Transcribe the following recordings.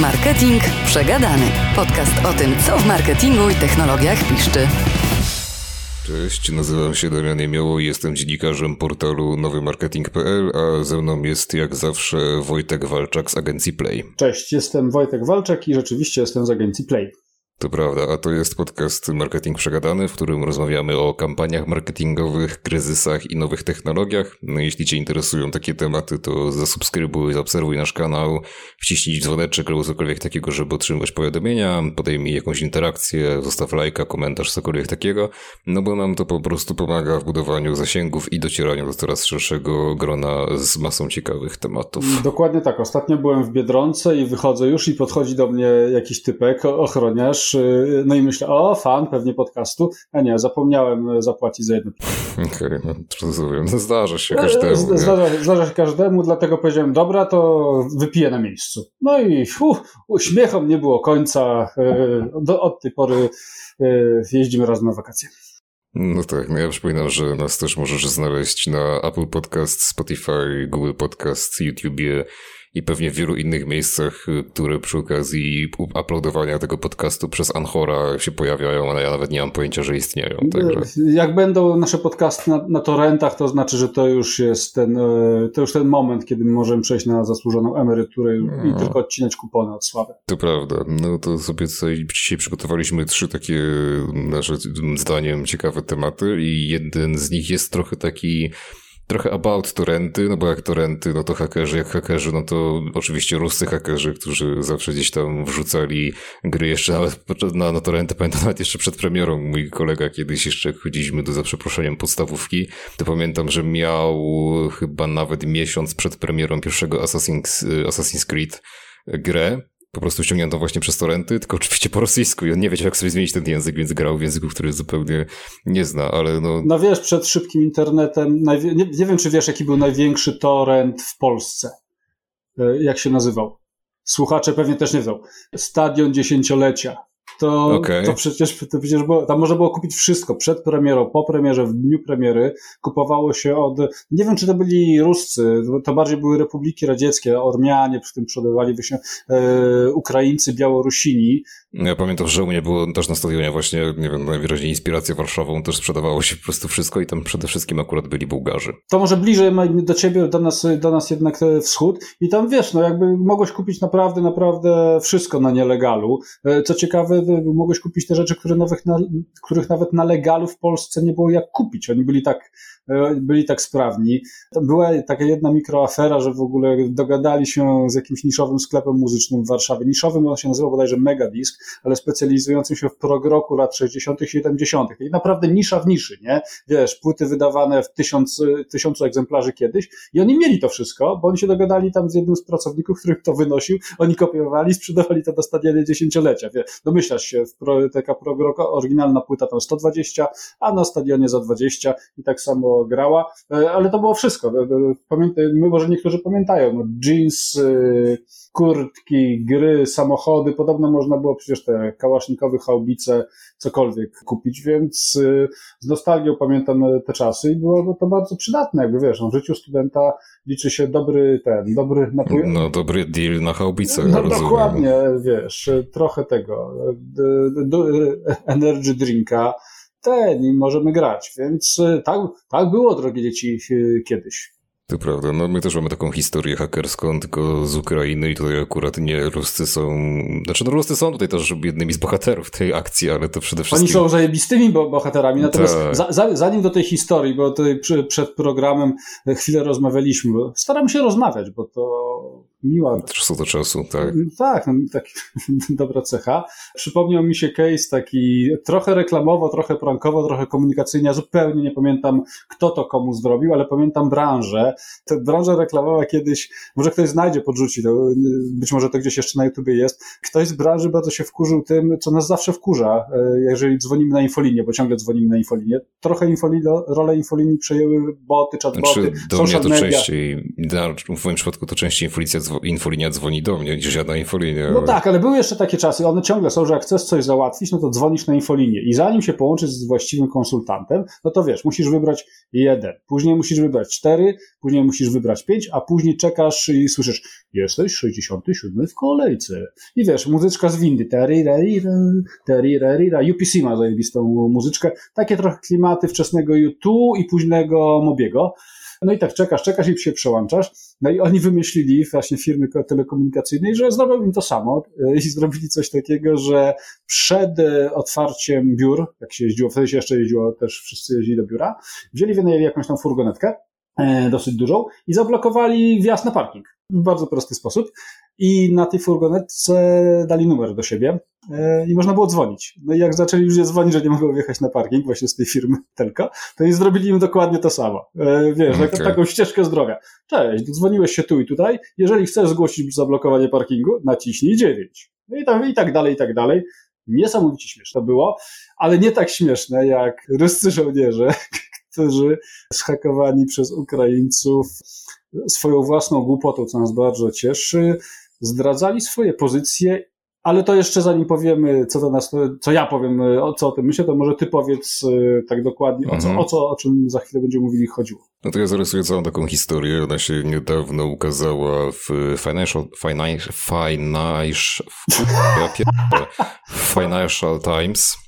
Marketing Przegadany. Podcast o tym, co w marketingu i technologiach piszczy. Cześć, nazywam się Damian Jemioło i jestem dziennikarzem portalu nowymarketing.pl, a ze mną jest jak zawsze Wojtek Walczak z agencji Play. Cześć, jestem Wojtek Walczak i rzeczywiście jestem z agencji Play. To prawda, a to jest podcast Marketing Przegadany, w którym rozmawiamy o kampaniach marketingowych, kryzysach i nowych technologiach. No, jeśli Cię interesują takie tematy, to zasubskrybuj, zaobserwuj nasz kanał, wciśnij dzwoneczek albo cokolwiek takiego, żeby otrzymywać powiadomienia, podejmij jakąś interakcję, zostaw lajka, komentarz, cokolwiek takiego, no bo nam to po prostu pomaga w budowaniu zasięgów i docieraniu do coraz szerszego grona z masą ciekawych tematów. Dokładnie tak. Ostatnio byłem w Biedronce i wychodzę już i podchodzi do mnie jakiś typek, ochroniarz, Y, no i myślę, o, fan pewnie podcastu, a nie, zapomniałem zapłacić za jedno Okej, okay, no rozumiem. No, zdarza się każdemu. Zdarza, zdarza, się każdemu, dlatego powiedziałem, dobra, to wypiję na miejscu. No i uf, uśmiechom nie było końca. Y, do, od tej pory y, jeździmy razem na wakacje. No tak, no ja przypominam, że nas też możesz znaleźć na Apple Podcast, Spotify, Google Podcast, YouTubie i pewnie w wielu innych miejscach, y, które przy okazji uploadowania tego podcastu przez Anchora się pojawiają, ale ja nawet nie mam pojęcia, że istnieją. Także. Jak będą nasze podcasty na, na torrentach, to znaczy, że to już jest ten, e, to już ten moment, kiedy możemy przejść na zasłużoną emeryturę no. i tylko odcinać kupony od sławy. To prawda. No to sobie dzisiaj przygotowaliśmy trzy takie, nasze zdaniem, ciekawe tematy i jeden z nich jest trochę taki trochę about torenty, no bo jak torenty, no to hakerzy, jak hakerzy, no to oczywiście ruscy hakerzy, którzy zawsze gdzieś tam wrzucali gry jeszcze nawet na, na torenty, pamiętam nawet jeszcze przed premierą, mój kolega kiedyś jeszcze chodziliśmy do za przeproszeniem podstawówki, to pamiętam, że miał chyba nawet miesiąc przed premierą pierwszego Assassin's, Assassin's Creed grę, po prostu ściągnięto właśnie przez torenty, tylko oczywiście po rosyjsku i on nie wiedział, jak sobie zmienić ten język, więc grał w języku, który zupełnie nie zna, ale no... No wiesz, przed szybkim internetem, nie, nie wiem, czy wiesz, jaki był największy torrent w Polsce. E, jak się nazywał? Słuchacze pewnie też nie wiedzą. Stadion dziesięciolecia to, okay. to przecież, to przecież było, tam można było kupić wszystko przed premierą, po premierze, w dniu premiery. Kupowało się od, nie wiem czy to byli Ruscy, to bardziej były republiki radzieckie, Ormianie przy tym przodowali się e, Ukraińcy, Białorusini. Ja pamiętam, że u mnie było też na stadionie właśnie, nie wiem, najwyraźniej inspirację warszawą, też sprzedawało się po prostu wszystko i tam przede wszystkim akurat byli Bułgarzy. To może bliżej do ciebie, do nas, do nas jednak wschód i tam wiesz, no jakby mogłeś kupić naprawdę, naprawdę wszystko na nielegalu. E, co ciekawe, mogłeś kupić te rzeczy, które nowych na, których nawet na legalu w Polsce nie było jak kupić. Oni byli tak, e, byli tak sprawni. Była taka jedna mikroafera, że w ogóle dogadali się z jakimś niszowym sklepem muzycznym w Warszawie. Niszowym on się nazywał bodajże Megadisk, ale specjalizującym się w progroku lat 60., 70. I naprawdę nisza w niszy, nie? Wiesz, płyty wydawane w tysiąc, tysiącu egzemplarzy kiedyś i oni mieli to wszystko, bo oni się dogadali tam z jednym z pracowników, który to wynosił, oni kopiowali, sprzedawali to do stadiony dziesięciolecia. Domyślasz się, w pro, taka pro, oryginalna płyta tam 120, a na stadionie za 20 i tak samo grała, e, ale to było wszystko. E, e, pamiętaj, może niektórzy pamiętają, no, jeans, kurtki, gry, samochody, podobno można było przecież te kałasznikowe haubice, cokolwiek kupić, więc z nostalgią pamiętam te czasy i było to bardzo przydatne, jakby wiesz, no, w życiu studenta liczy się dobry ten, dobry napój. No, dobry deal na haubicę. No, rozumiem. dokładnie, wiesz, trochę tego, energy drinka, ten i możemy grać. Więc y, tak, tak było, drogie dzieci, y, kiedyś. To prawda, no my też mamy taką historię hakerską, tylko z Ukrainy i tutaj akurat nie Ruscy są, znaczy no Ruscy są tutaj też jednymi z bohaterów tej akcji, ale to przede wszystkim... Oni są zajebistymi bohaterami, natomiast Ta... za, za, zanim do tej historii, bo tutaj przed programem chwilę rozmawialiśmy, staramy się rozmawiać, bo to miła. Czasu do czasu, tak. Tak, no, tak, dobra cecha. Przypomniał mi się case taki trochę reklamowo, trochę prankowo, trochę komunikacyjnie. Ja zupełnie nie pamiętam, kto to komu zrobił, ale pamiętam branżę. Ta branża reklamowa kiedyś, może ktoś znajdzie, podrzuci to, być może to gdzieś jeszcze na YouTubie jest. Ktoś z branży bardzo się wkurzył tym, co nas zawsze wkurza, e, jeżeli dzwonimy na infolinię, bo ciągle dzwonimy na infolinię. Trochę infolini, rolę infolinii przejęły boty, chatboty, znaczy, do mnie to media. częściej, w moim przypadku to częściej infolicja dzwoni infolinia dzwoni do mnie, niż ja na infolinię. No tak, ale były jeszcze takie czasy, one ciągle są, że jak chcesz coś załatwić, no to dzwonisz na infolinię i zanim się połączysz z właściwym konsultantem, no to wiesz, musisz wybrać jeden, później musisz wybrać cztery, później musisz wybrać pięć, a później czekasz i słyszysz, jesteś 67 w kolejce. I wiesz, muzyczka z windy, teri, reri, teri, reri, UPC ma zajebistą muzyczkę, takie trochę klimaty wczesnego U2 i późnego Mobiego. No i tak czekasz, czekasz i się przełączasz. No i oni wymyślili właśnie firmy telekomunikacyjnej, że zrobią im to samo e, i zrobili coś takiego, że przed e, otwarciem biur, jak się jeździło, wtedy się jeszcze jeździło, też wszyscy jeździli do biura, wzięli, wynajęli jakąś tam furgonetkę, e, dosyć dużą i zablokowali wjazd na parking w bardzo prosty sposób i na tej furgonetce dali numer do siebie e, i można było dzwonić. No i jak zaczęli ludzie dzwonić, że nie mogą wjechać na parking właśnie z tej firmy Telko, to i zrobili im dokładnie to samo. E, wiesz, okay. taką ścieżkę zdrowia. Cześć, dzwoniłeś się tu i tutaj, jeżeli chcesz zgłosić zablokowanie parkingu, naciśnij 9. No i, tam, i tak dalej, i tak dalej. Niesamowicie śmieszne było, ale nie tak śmieszne jak ruscy żołnierze, którzy zhakowani przez Ukraińców swoją własną głupotą, co nas bardzo cieszy, zdradzali swoje pozycje, ale to jeszcze zanim powiemy, co to nas, co ja powiem, o co o tym myślę, to może ty powiedz e, tak dokładnie, o co, mhm. o, co o czym za chwilę będziemy mówili chodziło. No to ja zarysuję całą taką historię. Ona się niedawno ukazała w Financial, Financial, Financial, Financial Times.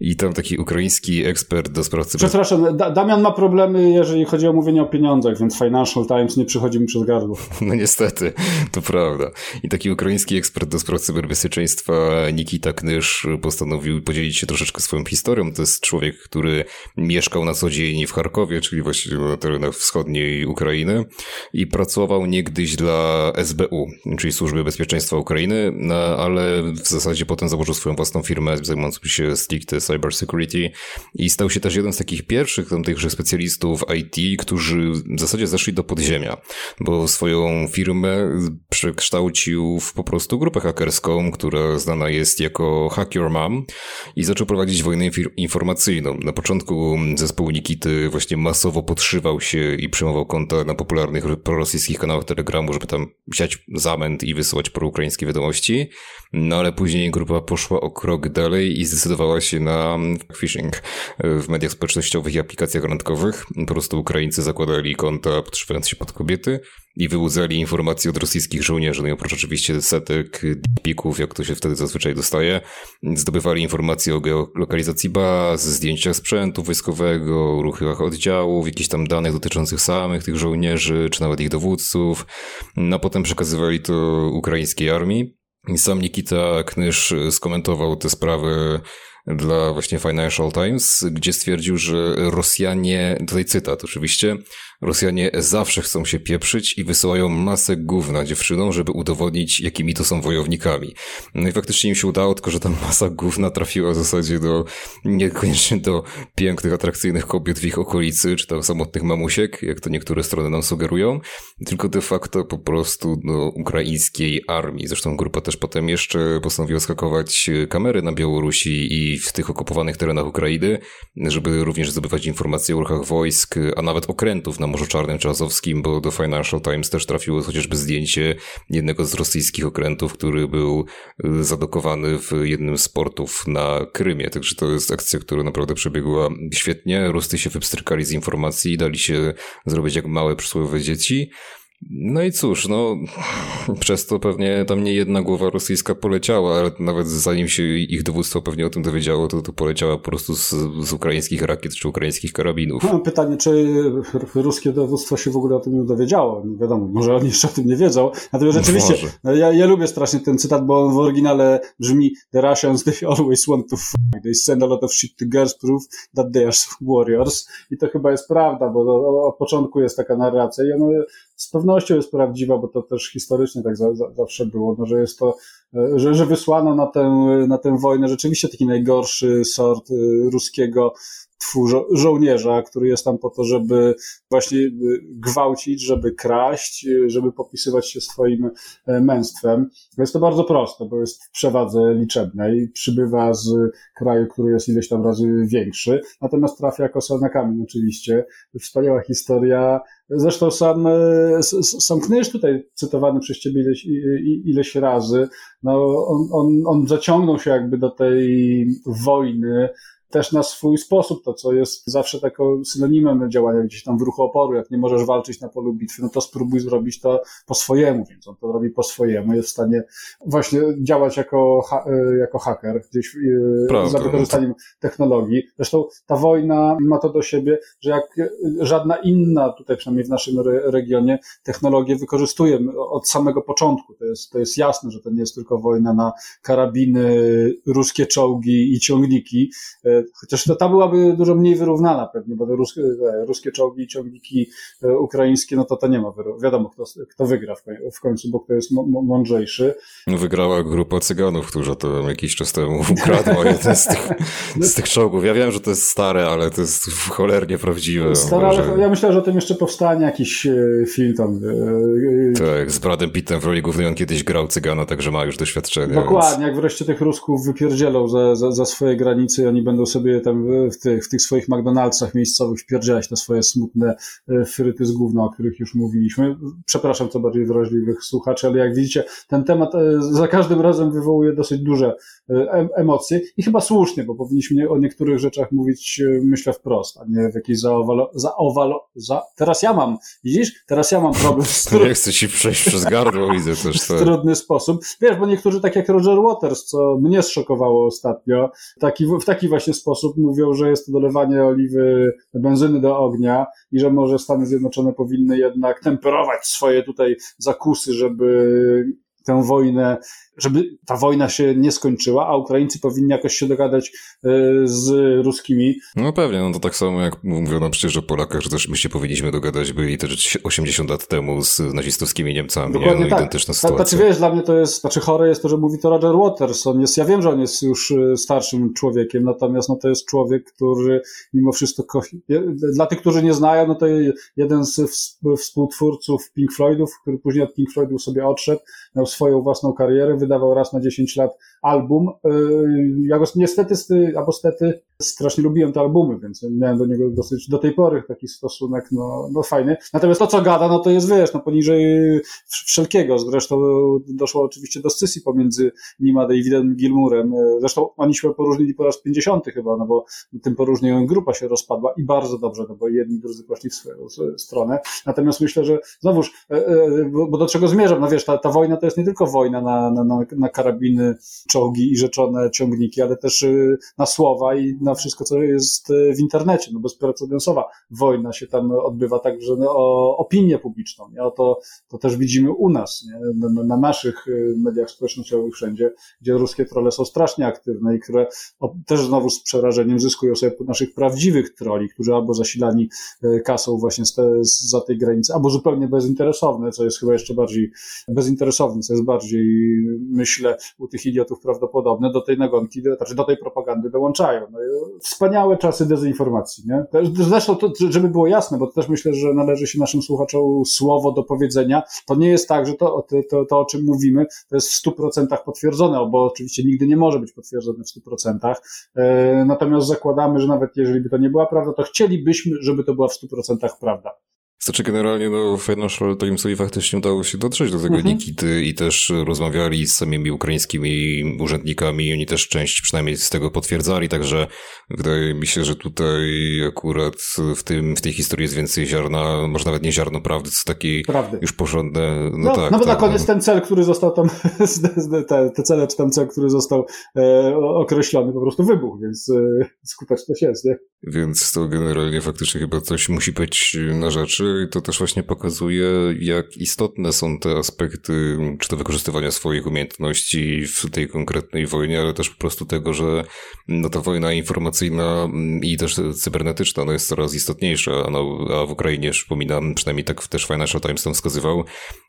I tam taki ukraiński ekspert do spraw cyber... Przepraszam, da Damian ma problemy, jeżeli chodzi o mówienie o pieniądzach, więc Financial Times nie przychodzi mi przez gardło. No niestety, to prawda. I taki ukraiński ekspert do spraw cyberbezpieczeństwa Nikita Knysz postanowił podzielić się troszeczkę swoją historią. To jest człowiek, który mieszkał na co dzień w Charkowie, czyli właściwie na terenach wschodniej Ukrainy i pracował niegdyś dla SBU, czyli Służby Bezpieczeństwa Ukrainy, no, ale w zasadzie potem założył swoją własną firmę zajmującą się stricte cybersecurity i stał się też jeden z takich pierwszych tam tychże specjalistów IT, którzy w zasadzie zeszli do podziemia, bo swoją firmę przekształcił w po prostu grupę hakerską, która znana jest jako Hack Your Mom i zaczął prowadzić wojnę informacyjną. Na początku zespół Nikity właśnie masowo podszywał się i przyjmował konta na popularnych prorosyjskich kanałach Telegramu, żeby tam siać zamęt i wysyłać proukraińskie wiadomości, no ale później grupa poszła o krok dalej i zdecydowała się na phishing w mediach społecznościowych i aplikacjach randkowych. Po prostu Ukraińcy zakładali konta podszywając się pod kobiety i wyłudzali informacje od rosyjskich żołnierzy. No i oprócz oczywiście setek dickpików, jak to się wtedy zazwyczaj dostaje, zdobywali informacje o geolokalizacji baz, zdjęciach sprzętu wojskowego, ruchach oddziałów, jakichś tam danych dotyczących samych tych żołnierzy, czy nawet ich dowódców. No a potem przekazywali to ukraińskiej armii. Sam Nikita Knysz skomentował te sprawy dla właśnie Financial Times, gdzie stwierdził, że Rosjanie, tutaj cytat oczywiście, Rosjanie zawsze chcą się pieprzyć i wysyłają masę gówna dziewczynom, żeby udowodnić, jakimi to są wojownikami. No i faktycznie im się udało, tylko że ta masa gówna trafiła w zasadzie do, niekoniecznie do pięknych, atrakcyjnych kobiet w ich okolicy, czy tam samotnych mamusiek, jak to niektóre strony nam sugerują, tylko de facto po prostu do ukraińskiej armii. Zresztą grupa też potem jeszcze postanowiła skakować kamery na Białorusi i w tych okupowanych terenach Ukrainy, żeby również zdobywać informacje o ruchach wojsk, a nawet okrętów na na Morzu Czarnym czy Azowskim, bo do Financial Times też trafiło chociażby zdjęcie jednego z rosyjskich okrętów, który był y, zadokowany w jednym z portów na Krymie. Także to jest akcja, która naprawdę przebiegła świetnie. Rusty się wypstrykali z informacji dali się zrobić jak małe przysłowiowe dzieci. No i cóż, no przez to pewnie tam nie jedna głowa rosyjska poleciała, ale nawet zanim się ich dowództwo pewnie o tym dowiedziało, to, to poleciała po prostu z, z ukraińskich rakiet czy ukraińskich karabinów. No, pytanie, czy ruskie dowództwo się w ogóle o tym nie dowiedziało? Nie wiadomo, może oni jeszcze o tym nie wiedzą. Natomiast rzeczywiście, no, ja, ja lubię strasznie ten cytat, bo on w oryginale brzmi The Russians, they always want to fight. They send a lot of shit to girls prove that they are warriors. I to chyba jest prawda, bo od początku jest taka narracja i ona z pewnością jest prawdziwa, bo to też historycznie tak za, za, zawsze było, no, że jest to że, że wysłano na tę, na tę wojnę rzeczywiście taki najgorszy sort ruskiego twu żo żołnierza, który jest tam po to, żeby właśnie y, gwałcić, żeby kraść, żeby popisywać się swoim e, męstwem. Jest to bardzo proste, bo jest w przewadze liczebnej, przybywa z kraju, który jest ileś tam razy większy, natomiast trafia jako sol na kamień oczywiście. Wspaniała historia. Zresztą sam, e, sam Knysz tutaj cytowany przez ciebie ileś, ileś razy, no on, on, on zaciągnął się jakby do tej wojny, też na swój sposób, to co jest zawsze taką synonimem działania gdzieś tam w ruchu oporu, jak nie możesz walczyć na polu bitwy, no to spróbuj zrobić to po swojemu, więc on to robi po swojemu, jest w stanie właśnie działać jako, ha e, jako haker, gdzieś e, Prawda. za wykorzystaniem technologii. Zresztą ta wojna ma to do siebie, że jak żadna inna, tutaj przynajmniej w naszym re regionie, technologię wykorzystuje od samego początku. To jest, to jest jasne, że to nie jest tylko wojna na karabiny, ruskie czołgi i ciągniki, e, chociaż to ta byłaby dużo mniej wyrównana pewnie, bo te ruskie, ruskie czołgi i ciągniki e, ukraińskie, no to to nie ma, wiadomo kto, kto wygra w końcu, bo kto jest mądrzejszy. No wygrała grupa cyganów, która to jakiś czas temu ukradła jeden z tych, z tych czołgów. Ja wiem, że to jest stare, ale to jest cholernie prawdziwe. Stare, ale ja myślę, że o tym jeszcze powstanie jakiś e, film tam. E, tak, z Bradem Pittem w roli głównej on kiedyś grał cygana, także ma już doświadczenie. Dokładnie, więc... jak wreszcie tych Rusków wypierdzielą za, za, za swoje granice i oni będą sobie tam w tych, w tych swoich McDonaldsach miejscowych wpierdzielać te swoje smutne e, fryty z gówna, o których już mówiliśmy. Przepraszam co bardziej wrażliwych słuchaczy, ale jak widzicie, ten temat e, za każdym razem wywołuje dosyć duże e, emocje i chyba słusznie, bo powinniśmy o niektórych rzeczach mówić, myślę, wprost, a nie w jakiś zaowalo, zaowalo, za... Teraz ja mam, widzisz? Teraz ja mam problem z trud... Nie chcę ci przejść przez gardło, widzę też to. W trudny sposób. Wiesz, bo niektórzy, tak jak Roger Waters, co mnie zszokowało ostatnio, taki, w taki właśnie sposób mówią, że jest to dolewanie oliwy, benzyny do ognia i że może Stany Zjednoczone powinny jednak temperować swoje tutaj zakusy, żeby tę wojnę żeby ta wojna się nie skończyła, a Ukraińcy powinni jakoś się dogadać e, z ruskimi. No pewnie, no to tak samo jak mówiono przecież o Polakach, że też my się powinniśmy dogadać, byli też 80 lat temu z nazistowskimi Niemcami. Dokładnie nie? No, tak. Identyczna sytuacja. Znaczy wiesz, dla mnie to jest, znaczy chore jest to, że mówi to Roger Waters. On jest, ja wiem, że on jest już e, starszym człowiekiem, natomiast no to jest człowiek, który mimo wszystko, dla tych, którzy nie znają, no to jeden z współtwórców Pink Floydów, który później od Pink Floydów sobie odszedł, miał swoją własną karierę, wydawał raz na 10 lat album. Y, ja go niestety, albo stety, strasznie lubiłem te albumy, więc miałem do niego dosyć do tej pory taki stosunek, no, no fajny. Natomiast to, co gada, no to jest, wiesz, no poniżej wszelkiego. Zresztą doszło oczywiście do scysji pomiędzy nim a Davidem Gilmurem. Zresztą oni się poróżnili po raz 50 chyba, no bo tym poróżnieniem grupa się rozpadła i bardzo dobrze, no bo jedni drudzy poszli w swoją stronę. Natomiast myślę, że znowuż, e, e, bo do czego zmierzam? No wiesz, ta, ta wojna to jest nie tylko wojna na, na, na, na karabiny, czołgi i rzeczone ciągniki, ale też y, na słowa i na wszystko, co jest y, w internecie. No bezprecedensowa wojna się tam odbywa także no, o opinię publiczną. Nie? O to, to też widzimy u nas, nie? Na, na naszych y, mediach społecznościowych wszędzie, gdzie ruskie trole są strasznie aktywne i które też znowu z przerażeniem zyskują sobie naszych prawdziwych troli, którzy albo zasilani kasą właśnie z te, za tej granicy, albo zupełnie bezinteresowne, co jest chyba jeszcze bardziej bezinteresowne, co jest bardziej, myślę, u tych idiotów prawdopodobne do tej nagonki, do, znaczy do tej propagandy dołączają. No, wspaniałe czasy dezinformacji, nie? Zresztą, to, żeby było jasne, bo też myślę, że należy się naszym słuchaczom słowo do powiedzenia. To nie jest tak, że to, to, to o czym mówimy, to jest w 100% potwierdzone, bo oczywiście nigdy nie może być potwierdzone w 100%. E, natomiast zakładamy, że nawet jeżeli by to nie była prawda, to chcielibyśmy, żeby to była w 100% prawda. Znaczy generalnie no, Financial Timesowi faktycznie udało się dotrzeć do tego mhm. Nikity i też rozmawiali z samymi ukraińskimi urzędnikami i oni też część przynajmniej z tego potwierdzali, także wydaje mi się, że tutaj akurat w, tym, w tej historii jest więcej ziarna, może nawet nie ziarno prawdy, co taki prawdy. już porządne, no, no tak. Nawet tak, na koniec no. ten cel, który został tam, te, te cele czy ten cel, który został e, określony po prostu wybuchł, więc e, skuteczność jest, nie? Więc to generalnie faktycznie chyba coś musi być na rzeczy. rzeczy to też właśnie pokazuje, jak istotne są te aspekty, czy to wykorzystywania swoich umiejętności w tej konkretnej wojnie, ale też po prostu tego, że no, ta wojna informacyjna i też cybernetyczna no, jest coraz istotniejsza, no, a w Ukrainie, przypominam, przynajmniej tak też Financial Times tam wskazywał,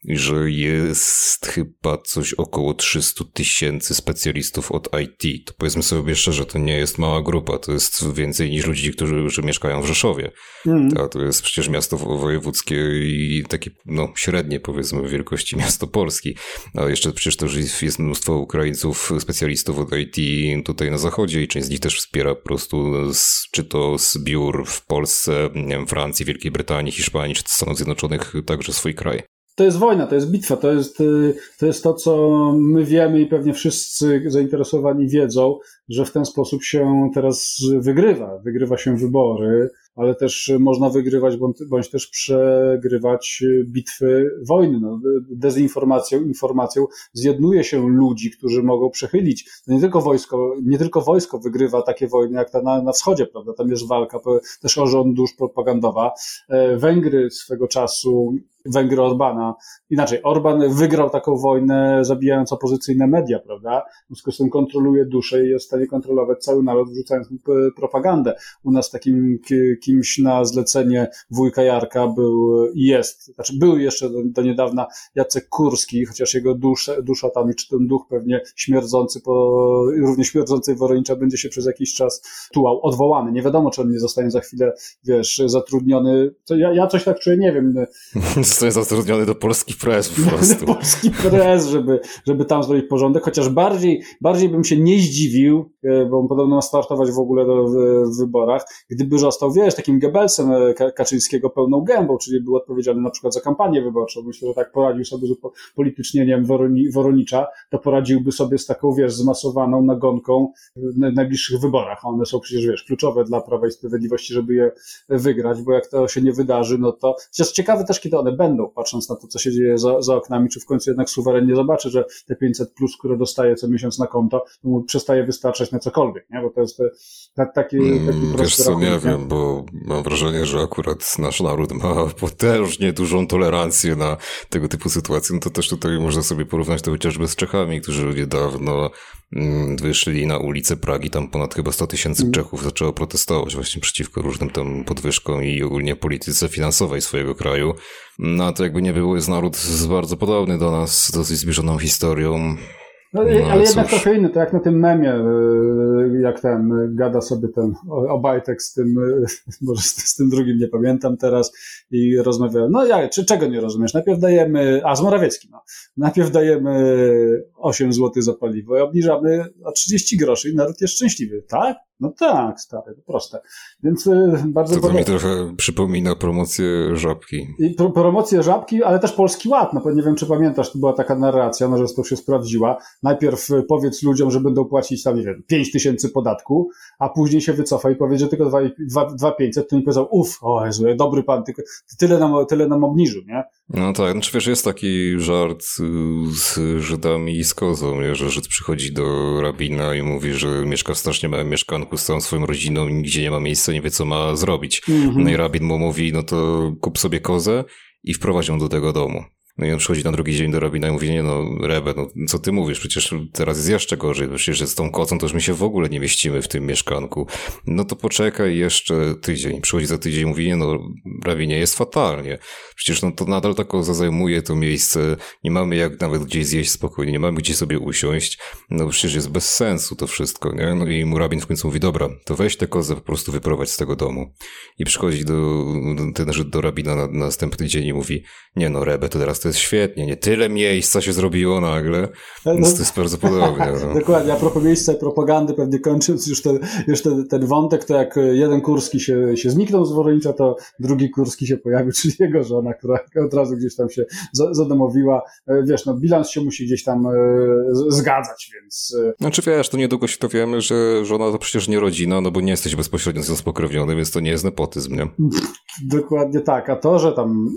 że jest chyba coś około 300 tysięcy specjalistów od IT. To powiedzmy sobie szczerze, to nie jest mała grupa, to jest więcej niż ludzi, którzy, którzy mieszkają w Rzeszowie. Mm. A to jest przecież miasto wojewódzkie i takie no, średnie powiedzmy wielkości miasto Polski. A jeszcze przecież też jest mnóstwo Ukraińców, specjalistów od IT tutaj na zachodzie i część z nich też wspiera po prostu z, czy to z biur w Polsce, nie wiem, Francji, Wielkiej Brytanii, Hiszpanii, czy Stanów Zjednoczonych także swój kraj to jest wojna, to jest bitwa, to jest, y, to jest to, co my wiemy i pewnie wszyscy zainteresowani wiedzą, że w ten sposób się teraz wygrywa. Wygrywa się wybory, ale też można wygrywać bądź, bądź też przegrywać bitwy wojny. No, dezinformacją, informacją zjednuje się ludzi, którzy mogą przechylić. To nie tylko wojsko, nie tylko wojsko wygrywa takie wojny jak ta na, na wschodzie, prawda? Tam jest walka też o rząd propagandowa. E, Węgry swego czasu Węgry Orbana. Inaczej, Orban wygrał taką wojnę, zabijając opozycyjne media, prawda? W związku z tym kontroluje duszę i jest w stanie kontrolować cały naród, wrzucając propagandę. U nas takim kimś na zlecenie wujka Jarka był i jest, znaczy był jeszcze do, do niedawna Jacek Kurski, chociaż jego dusza, dusza tam, czy ten duch pewnie śmierdzący, po, równie śmierdzącej Woronicza będzie się przez jakiś czas tułał, odwołany. Nie wiadomo, czy on nie zostanie za chwilę, wiesz, zatrudniony. To ja, ja coś tak czuję, nie wiem. Zostanie zatrudniony do Polski Press po prostu. do Polski Press, żeby, żeby tam zrobić porządek, chociaż bardziej, bardziej bym się nie zdziwił, e, bo on podobno ma startować w ogóle do, w, w wyborach, gdyby został, wiesz, takim Goebbelsem e, Kaczyńskiego pełną gębą, czyli był odpowiedzialny na przykład za kampanię wyborczą. Myślę, że tak poradził sobie z politycznieniem Woroni, Woronicza, to poradziłby sobie z taką, wiesz, zmasowaną nagonką w najbliższych wyborach. One są przecież, wiesz, kluczowe dla Prawa i Sprawiedliwości, żeby je wygrać, bo jak to się nie wydarzy, no to... Chociaż ciekawe też, kiedy one będą, patrząc na to, co się dzieje za, za oknami, czy w końcu jednak suwerennie zobaczy, że te 500 plus, które dostaje co miesiąc na konto, to mu przestaje wystarczać na cokolwiek, nie? Bo to jest taki, taki mm, Wiesz co, nie wiem, bo mam wrażenie, że akurat nasz naród ma potężnie dużą tolerancję na tego typu sytuacje, no to też tutaj można sobie porównać to chociażby z Czechami, którzy niedawno mm, wyszli na ulicę Pragi, tam ponad chyba 100 tysięcy mm. Czechów zaczęło protestować właśnie przeciwko różnym tam podwyżkom i ogólnie polityce finansowej swojego kraju. No to jakby nie było, jest naród bardzo podobny do nas, z dosyć zbliżoną historią. No, no, ale jednak trochę inny, to jak na tym memie, y, jak ten y, gada sobie ten Obajtek z tym, y, może z, tym drugim nie pamiętam teraz i rozmawia, no ja, czy czego nie rozumiesz? Najpierw dajemy, a z Morawieckim, no, najpierw dajemy 8 zł za paliwo i obniżamy o 30 groszy i naród jest szczęśliwy, tak? No tak, stary, to proste. Więc y, bardzo To, to mi trochę przypomina promocję żabki. I pro, promocję żabki, ale też Polski Ład. No nie wiem, czy pamiętasz, to była taka narracja, no, że to się sprawdziła. Najpierw y, powiedz ludziom, że będą płacić tam, nie wiem, 5 tysięcy podatku, a później się wycofa i powie, że tylko 2,500, to mi powiedział, uff, o Jezu, dobry pan, tylko tyle nam, tyle nam obniżył, nie? No tak, znaczy wiesz, jest taki żart y, z Żydami i z kozą, nie? że Żyd przychodzi do rabina i mówi, że mieszka w strasznie małym mieszkanku z całą swoją rodziną i nigdzie nie ma miejsca, nie wie co ma zrobić. Mm -hmm. No i rabin mu mówi, no to kup sobie kozę i wprowadź ją do tego domu. No i on przychodzi na drugi dzień do rabina i mówi, nie no, Rebe, no co ty mówisz, przecież teraz jest jeszcze gorzej, przecież z tą kocą to już my się w ogóle nie mieścimy w tym mieszkanku. No to poczekaj jeszcze tydzień. Przychodzi za tydzień i mówi, nie no, rabinie, jest fatalnie. Przecież no to nadal tak zajmuje to miejsce, nie mamy jak nawet gdzieś zjeść spokojnie, nie mamy gdzie sobie usiąść, no przecież jest bez sensu to wszystko, nie? No i mu rabin w końcu mówi, dobra, to weź tę kozę po prostu wyprowadź z tego domu. I przychodzi do, ten Żyd do rabina na, na następny dzień i mówi, nie no, Rebe, to teraz to jest świetnie, nie tyle miejsca się zrobiło nagle, no, więc to jest bardzo podobnie. No. Dokładnie, a propos miejsca i propagandy, pewnie kończąc już, ten, już ten, ten wątek, to jak jeden Kurski się, się zniknął z Woronicza, to drugi Kurski się pojawił, czyli jego żona, która od razu gdzieś tam się zadomowiła. E, wiesz, no bilans się musi gdzieś tam e, zgadzać, więc... E, znaczy wiesz, to niedługo się to wiemy, że żona to przecież nie rodzina, no bo nie jesteś bezpośrednio z nią spokrewniony, więc to nie jest nepotyzm, nie? Dokładnie tak, a to, że tam,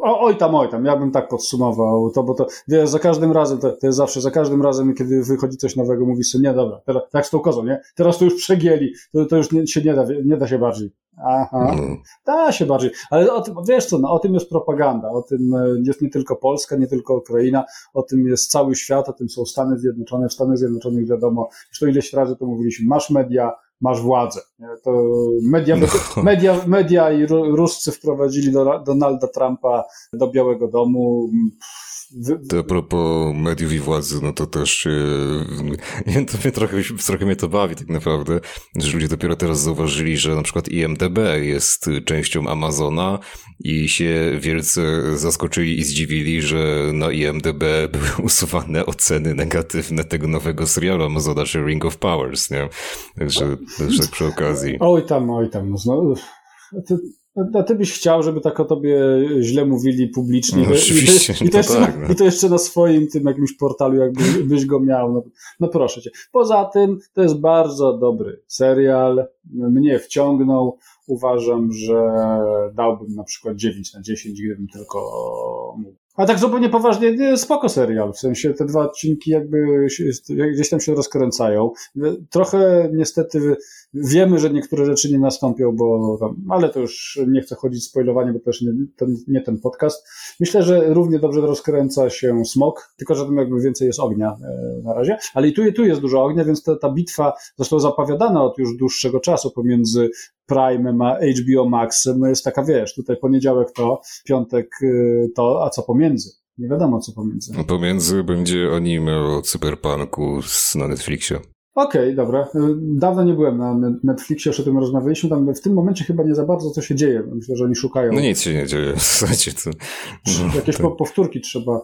o, oj tam, oj tam, ja bym tak podsumował to, bo to, wiesz, za każdym razem, to, to jest zawsze, za każdym razem, kiedy wychodzi coś nowego, mówisz sobie, nie, dobra, teraz, tak z tą kozą, nie, teraz to już przegięli, to, to już nie, się nie da, nie da się bardziej. Aha, mm. da się bardziej, ale o tym, wiesz co, no, o tym jest propaganda, o tym e, jest nie tylko Polska, nie tylko Ukraina, o tym jest cały świat, o tym są Stany Zjednoczone, w Stanach Zjednoczonych wiadomo, zresztą ileś razy to mówiliśmy, masz media, masz władzę. To media, no. media, media i Ruscy wprowadzili do, Donalda Trumpa do Białego Domu. To a propos mediów i władzy, no to też yy, to mnie trochę, trochę mnie to bawi tak naprawdę, że ludzie dopiero teraz zauważyli, że na przykład IMDB jest częścią Amazona i się wielce zaskoczyli i zdziwili, że na IMDB były usuwane oceny negatywne tego nowego serialu Amazona, czy Ring of Powers, nie? Także, także przy okazji. Oj tam, oj tam, no znowu. A ty byś chciał, żeby tak o tobie źle mówili publicznie. No, oczywiście, I, to, i, to jeszcze, tak, no. I to jeszcze na swoim tym jakimś portalu, jakbyś go miał. No, no proszę cię. Poza tym, to jest bardzo dobry serial. Mnie wciągnął. Uważam, że dałbym na przykład 9 na 10, gdybym tylko mógł. A tak zupełnie poważnie, spoko serial, w sensie te dwa odcinki jakby gdzieś tam się rozkręcają. Trochę niestety wiemy, że niektóre rzeczy nie nastąpią, bo tam, ale to już nie chcę chodzić spoilowanie, bo też nie, to nie ten podcast. Myślę, że równie dobrze rozkręca się smok, tylko że tam jakby więcej jest ognia e, na razie, ale i tu, i tu jest dużo ognia, więc ta, ta bitwa została zapowiadana od już dłuższego czasu pomiędzy Prime a HBO Max, no jest taka, wiesz, tutaj poniedziałek to, piątek y, to, a co pomiędzy? Nie wiadomo, co pomiędzy. No pomiędzy będzie anime o cyberpunku na Netflixie. Okej, okay, dobra. Y, dawno nie byłem na Netflixie, już o tym rozmawialiśmy. Tam w tym momencie chyba nie za bardzo co się dzieje. Myślę, że oni szukają. No nic się nie dzieje. Słuchajcie, to... Jakieś powtórki trzeba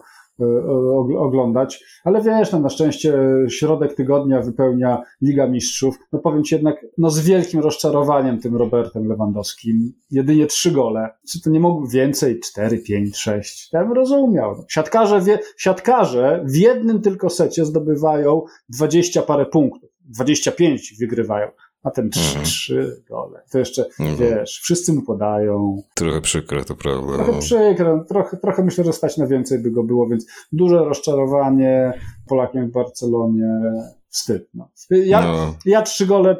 oglądać, ale wiesz, no na szczęście środek tygodnia wypełnia Liga Mistrzów. No powiem Ci jednak, no z wielkim rozczarowaniem tym Robertem Lewandowskim. Jedynie trzy gole. Czy to nie mógł więcej? Cztery, pięć, sześć. Ja bym rozumiał. Siatkarze, wie, siatkarze w jednym tylko secie zdobywają dwadzieścia parę punktów. 25 wygrywają a ten trzy, mhm. trzy gole. To jeszcze, mhm. wiesz, wszyscy mu podają. Trochę przykre, to prawda. Trochę no. przykre, trochę, trochę myślę, że stać na więcej by go było, więc duże rozczarowanie Polakiem w Barcelonie. Wstyd. No. Ja, no. ja trzy gole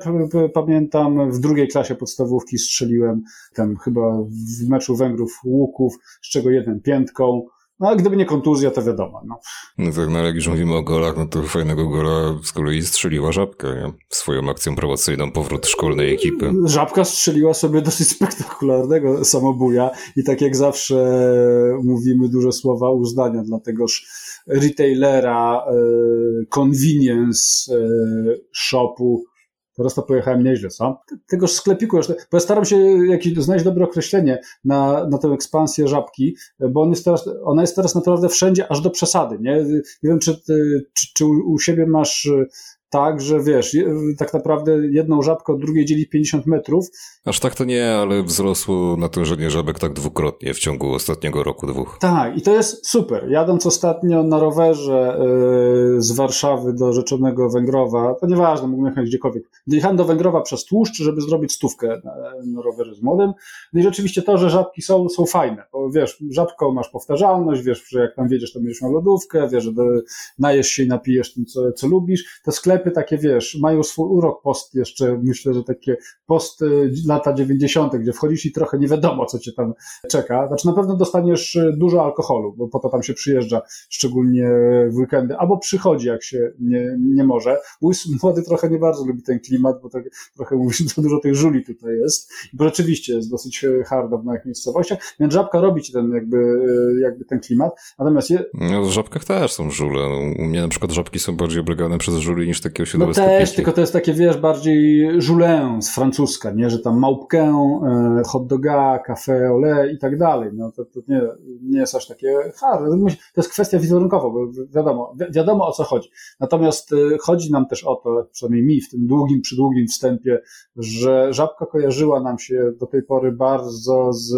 pamiętam w drugiej klasie podstawówki strzeliłem tam chyba w meczu Węgrów Łuków, z czego jeden piętką. No a gdyby nie kontuzja, to wiadomo. No, no tak, no jak już mówimy o golach, no to fajnego gola z kolei strzeliła Żabka, nie? Swoją akcją promocyjną powrót szkolnej ekipy. Żabka strzeliła sobie dosyć spektakularnego samobuja i tak jak zawsze mówimy duże słowa uznania dla tegoż retailera, e, convenience e, shopu, Teraz to pojechałem nieźle, co? Tego sklepiku bo staram się jakieś, znaleźć dobre określenie na, na tę ekspansję żabki, bo on jest teraz, ona jest teraz naprawdę wszędzie, aż do przesady, nie? Nie wiem, czy, czy, czy u siebie masz tak, że wiesz, tak naprawdę jedną żabkę od drugiej dzieli 50 metrów. Aż tak to nie, ale wzrosło natężenie żabek tak dwukrotnie w ciągu ostatniego roku, dwóch. Tak, i to jest super. Jadąc ostatnio na rowerze yy, z Warszawy do Rzeczonego Węgrowa, to nieważne, mógłbym jechać gdziekolwiek. Dojechałem do Węgrowa przez Tłuszcz, żeby zrobić stówkę na, na rowerze z młodym. No i rzeczywiście to, że żabki są, są fajne, bo wiesz, żabką masz powtarzalność, wiesz, że jak tam wiedziesz, to będziesz miał lodówkę, wiesz, że najesz się i napijesz tym, co, co lubisz. Te sklepy sklepy takie, wiesz, mają swój urok post jeszcze, myślę, że takie post lata 90., gdzie wchodzisz i trochę nie wiadomo, co cię tam czeka. Znaczy na pewno dostaniesz y, dużo alkoholu, bo po to tam się przyjeżdża, szczególnie w weekendy, albo przychodzi, jak się nie, nie może. Mój młody trochę nie bardzo lubi ten klimat, bo tak, trochę mówi, że dużo tych żuli tutaj jest. Bo rzeczywiście jest dosyć e, hardo w moich miejscowościach, więc żabka robi ci ten jakby, e, jakby ten klimat. Natomiast je... No, w żabkach też są żule. U mnie na przykład żabki są bardziej oblegane przez żuli niż takie osiedlowe No też, tylko to jest takie, wiesz, bardziej Joulin z francuska, nie? Że tam małpkę, e, hot doga, café ole i tak dalej. No to, to nie, nie jest aż takie hard. To jest kwestia wizerunkowa, bo wiadomo, wi wiadomo o co chodzi. Natomiast e, chodzi nam też o to, przynajmniej mi w tym długim, przydługim wstępie, że żabka kojarzyła nam się do tej pory bardzo z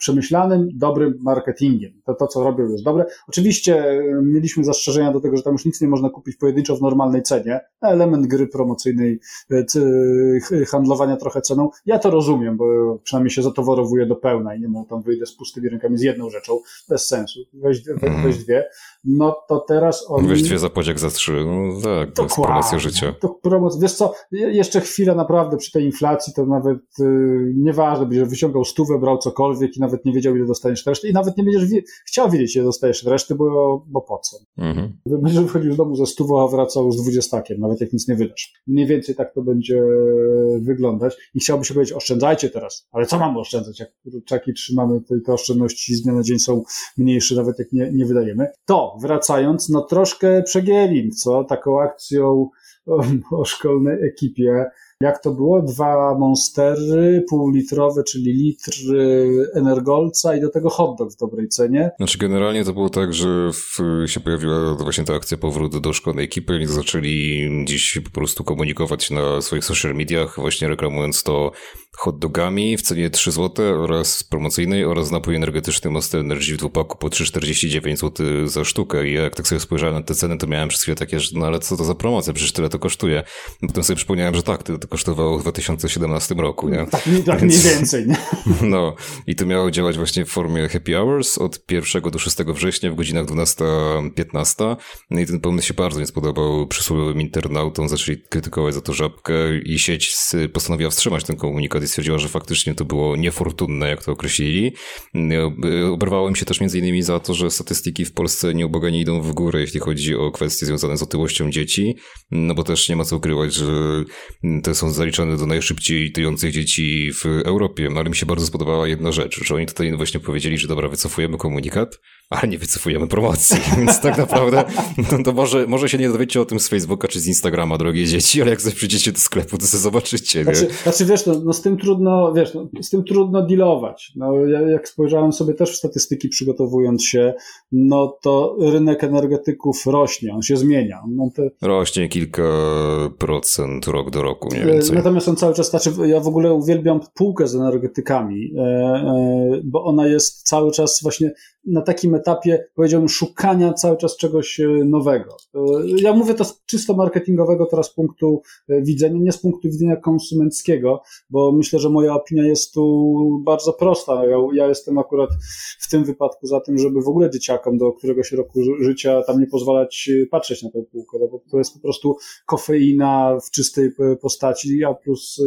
przemyślanym, dobrym marketingiem. To, to, co robią, jest dobre. Oczywiście e, mieliśmy zastrzeżenia do tego, że tam już nic nie można kupić pojedynczo w normalnej cenie. Element gry promocyjnej, e, handlowania trochę ceną. Ja to rozumiem, bo przynajmniej się zatowarowuje do pełna i nie mam tam wyjdę z pustymi rękami z jedną rzeczą. Bez sensu. Weź, mhm. weź dwie. No to teraz oni... Weź dwie za podziak za trzy. No tak, to jest promocja życia. To promoc... Wiesz co, jeszcze chwilę naprawdę przy tej inflacji to nawet yy, nieważne, byś wyciągał stówę, brał cokolwiek i nawet nie wiedział, ile dostaniesz reszty i nawet nie będziesz wie... chciał wiedzieć, ile dostajesz reszty, bo, bo po co. Mhm. Będziesz wychodził z domu ze stówą, a wracał z dwudziestakiem, nawet jak nic nie wydasz. Mniej więcej tak to będzie wyglądać i chciałbym się powiedzieć, oszczędzajcie teraz, ale co mamy oszczędzać, jak czaki trzymamy, te, te oszczędności z dnia na dzień są mniejsze, nawet jak nie, nie wydajemy. To, wracając, no troszkę przegielin, co, taką akcją o, o szkolnej ekipie jak to było? Dwa monstery, półlitrowe, czyli litr energolca i do tego hot dog w dobrej cenie. Znaczy generalnie to było tak, że w, się pojawiła właśnie ta akcja powrót do szkolnej ekipy i zaczęli gdzieś po prostu komunikować na swoich social mediach, właśnie reklamując to hot dogami w cenie 3 zł oraz promocyjnej oraz napój energetyczny Monster Energy w dwupaku po 3,49 zł za sztukę i jak tak sobie spojrzałem na te ceny, to miałem przez chwilę takie, że no ale co to za promocja, przecież tyle to kosztuje. Potem sobie przypomniałem, że tak, kosztowało w 2017 roku, nie? Tak, tak mniej więcej, nie? No i to miało działać właśnie w formie happy hours od 1 do 6 września w godzinach 12-15 no i ten pomysł się bardzo nie spodobał przysłowiowym internautom, zaczęli krytykować za to żabkę i sieć postanowiła wstrzymać ten komunikat i stwierdziła, że faktycznie to było niefortunne, jak to określili. Oberwało im się też między innymi za to, że statystyki w Polsce nieubłaganie idą w górę, jeśli chodzi o kwestie związane z otyłością dzieci, no bo też nie ma co ukrywać, że te są zaliczane do najszybciej tyjących dzieci w Europie. No ale mi się bardzo spodobała jedna rzecz, że oni tutaj właśnie powiedzieli, że dobra, wycofujemy komunikat, ale nie wycofujemy promocji, więc tak naprawdę no to może, może się nie dowiecie o tym z Facebooka czy z Instagrama, drogie dzieci, ale jak przyjdziecie do sklepu, to sobie zobaczycie. Znaczy, znaczy wiesz, no, no, z tym trudno, wiesz, no, z tym trudno dealować. No, ja, jak spojrzałem sobie też w statystyki przygotowując się, no to rynek energetyków rośnie, on się zmienia. No, te... Rośnie kilka procent rok do roku mniej więcej. Natomiast on cały czas, znaczy ja w ogóle uwielbiam półkę z energetykami, e, e, bo ona jest cały czas właśnie na takim etapie, powiedziałbym, szukania cały czas czegoś e, nowego. E, ja mówię to z czysto marketingowego teraz punktu e, widzenia, nie z punktu widzenia konsumenckiego, bo myślę, że moja opinia jest tu bardzo prosta. Ja, ja jestem akurat w tym wypadku za tym, żeby w ogóle dzieciakom do któregoś roku życia tam nie pozwalać patrzeć na tę półkę, no bo to jest po prostu kofeina w czystej postaci, a plus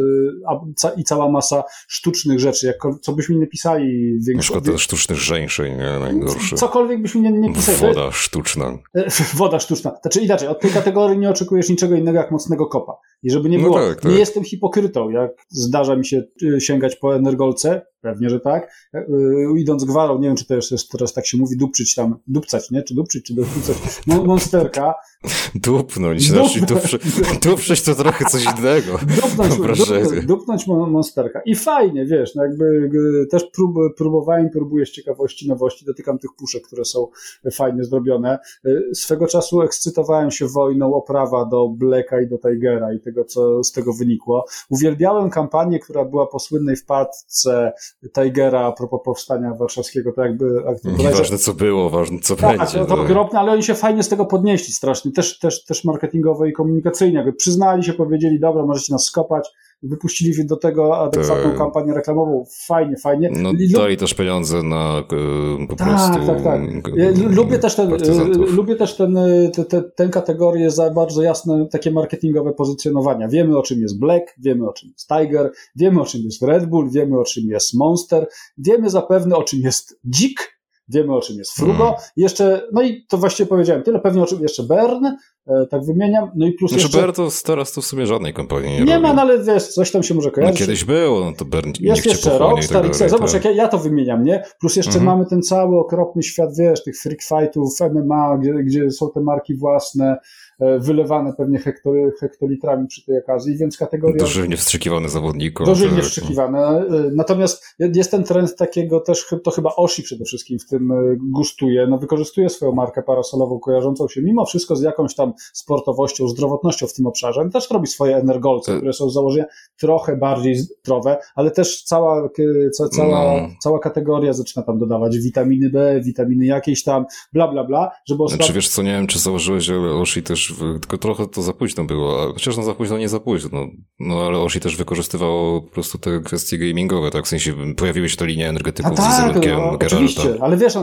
a, i cała masa sztucznych rzeczy, jak, co byśmy nie pisali. Na przykład sztucznych żeńszeń, nie? Najgorszy. Cokolwiek byśmy nie, nie pisali. Woda sztuczna. Woda sztuczna. Znaczy inaczej, od tej kategorii nie oczekujesz niczego innego jak mocnego kopa. I żeby nie no było, no tak, tak. nie jestem hipokrytą, jak zdarza mi się y, sięgać po energolce, Pewnie, że tak. E, idąc gwarą, nie wiem, czy to jest teraz tak się mówi, dupczyć tam, dupcać, nie? Czy dupczyć, czy dupcać. Monsterka. Dupnąć, znaczy duprzy, duprzeć to trochę coś innego. Dupnąć, dupnąć, dupnąć monsterka. I fajnie, wiesz, no jakby też prób, próbowałem, próbuję z ciekawości nowości, dotykam tych puszek, które są fajnie zrobione. E, swego czasu ekscytowałem się wojną oprawa do Blacka i do Tigera i tego, co z tego wynikło. Uwielbiałem kampanię, która była po słynnej wpadce Tigera a propos powstania warszawskiego, to jakby... Nieważne co było, ważne co tak, będzie. To, to tak. okropne, ale oni się fajnie z tego podnieśli strasznie, też, też, też marketingowo i komunikacyjnie, jakby przyznali się, powiedzieli, dobra, możecie nas skopać, wypuścili do tego adekwatną to... kampanię reklamową. Fajnie, fajnie. No dali też pieniądze na e, po tak, prostu Tak, tak, ja lubię też ten, lubię też ten, te, te, tę kategorię za bardzo jasne takie marketingowe pozycjonowania. Wiemy o czym jest Black, wiemy o czym jest Tiger, wiemy o czym jest Red Bull, wiemy o czym jest Monster, wiemy zapewne o czym jest Dzik, wiemy o czym jest Frugo, hmm. jeszcze, no i to właściwie powiedziałem tyle, pewnie o czym jeszcze Bern, E, tak wymieniam. No i plus znaczy jeszcze... Bern to teraz to w sumie żadnej kompanii nie Nie robi. ma, no ale wiesz, coś tam się może no kojarzyć. No kiedyś było, no to Bern Jest jeszcze Rockstar, tak. Zobacz, tak. jak ja, ja, to wymieniam, nie? Plus jeszcze mhm. mamy ten cały okropny świat, wiesz, tych freak fightów, MMA, gdzie, gdzie są te marki własne, E, wylewane pewnie hektory, hektolitrami przy tej okazji, więc kategoria... Dożylnie wstrzykiwane zawodnikom. Dożylnie wstrzykiwane. E, natomiast jest ten trend takiego też, to chyba Oshi przede wszystkim w tym e, gustuje, no wykorzystuje swoją markę parasolową kojarzącą się mimo wszystko z jakąś tam sportowością, zdrowotnością w tym obszarze. On też robi swoje energolce, które są z założenia trochę bardziej zdrowe, ale też cała, ca, cała, no. cała kategoria zaczyna tam dodawać witaminy B, witaminy jakieś tam, bla, bla, bla, żeby ostatnio... Znaczy wiesz co, nie wiem, czy założyłeś, ale Oshi też, tylko trochę to za późno było, chociaż no za późno, nie za późno, no, no ale Oshi też wykorzystywało po prostu te kwestie gamingowe, tak, w sensie pojawiły się to linie energetyków A tak, z wizerunkiem no, Oczywiście, ale wiesz, e,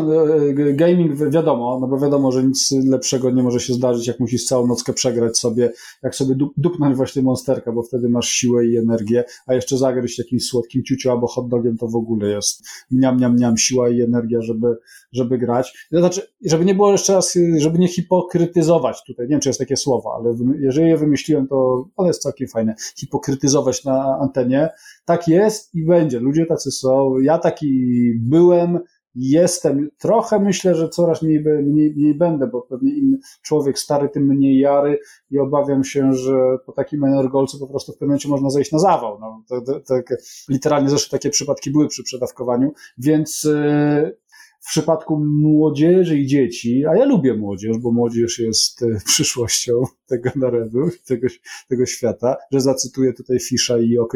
gaming wiadomo, no bo wiadomo, że nic lepszego nie może się zdarzyć, jak musisz całą nockę przegrać sobie, jak sobie dupnąć właśnie monsterka, bo wtedy masz siłę i energię, a jeszcze zagryźć jakimś słodkim ciuciu albo hot dogiem, to w ogóle jest miam, miam, miam, siła i energia, żeby, żeby grać. Znaczy, żeby nie było jeszcze raz, żeby nie hipokrytyzować tutaj, nie wiem, czy jest takie słowo, ale jeżeli je wymyśliłem, to ono jest całkiem fajne, hipokrytyzować na antenie. Tak jest i będzie. Ludzie tacy są. Ja taki byłem, jestem, trochę myślę, że coraz mniej, mniej, mniej będę, bo pewnie im człowiek stary, tym mniej jary i obawiam się, że po takim energolcu po prostu w pewnym momencie można zejść na zawał. No, to, to, literalnie zresztą takie przypadki były przy przedawkowaniu, więc yy, w przypadku młodzieży i dzieci, a ja lubię młodzież, bo młodzież jest e, przyszłością tego narodu, tego, tego świata, że zacytuję tutaj Fisza i OK,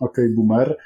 okay Boomer,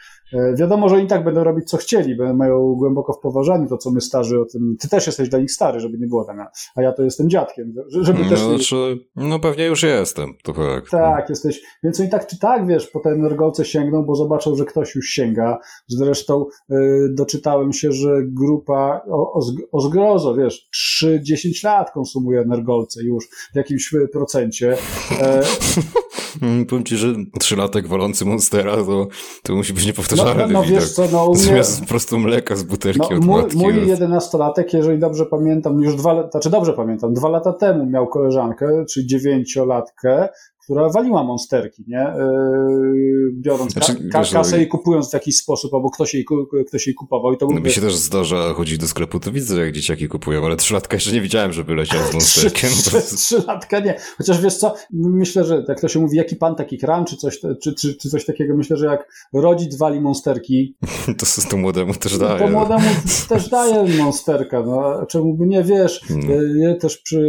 wiadomo, że oni tak będą robić, co chcieli, bo mają głęboko w poważaniu to, co my starzy o tym. Ty też jesteś dla nich stary, żeby nie było tam, a ja to jestem dziadkiem. Żeby no, też... znaczy, no pewnie już jestem, to tak. Tak, jesteś. Więc oni tak czy tak, wiesz, po te energolce sięgną, bo zobaczą, że ktoś już sięga. Zresztą y, doczytałem się, że grupa o, o, o zgrozo, wiesz, 3-10 lat konsumuje energolce już w jakimś procencie. E, Powiem ci, że trzylatek walący Monstera to, to musi być niepowtarzalny no, no, no wiesz co, no u mnie... Zamiast po prostu mleka z butelki no, od mój, matki. Mój jedenastolatek, jeżeli dobrze pamiętam, już dwa, znaczy dobrze pamiętam, dwa lata temu miał koleżankę, czyli dziewięciolatkę, która waliła monsterki, nie? Yy, biorąc znaczy, ka kasę i kupując w jakiś sposób, albo ktoś jej, ktoś jej kupował. I to no mi się też zdarza chodzić do sklepu, to widzę, jak dzieciaki kupują, ale trzylatka jeszcze nie widziałem, żeby leciał z monsterkiem. Trzylatka nie. Chociaż wiesz co, myślę, że jak to się mówi, jaki pan, taki kran, czy coś, czy, czy, czy coś takiego, myślę, że jak rodzic wali monsterki... to, to młodemu też daje. To młodemu też daje monsterka, no. Czemu by nie, wiesz, no. ja też przy,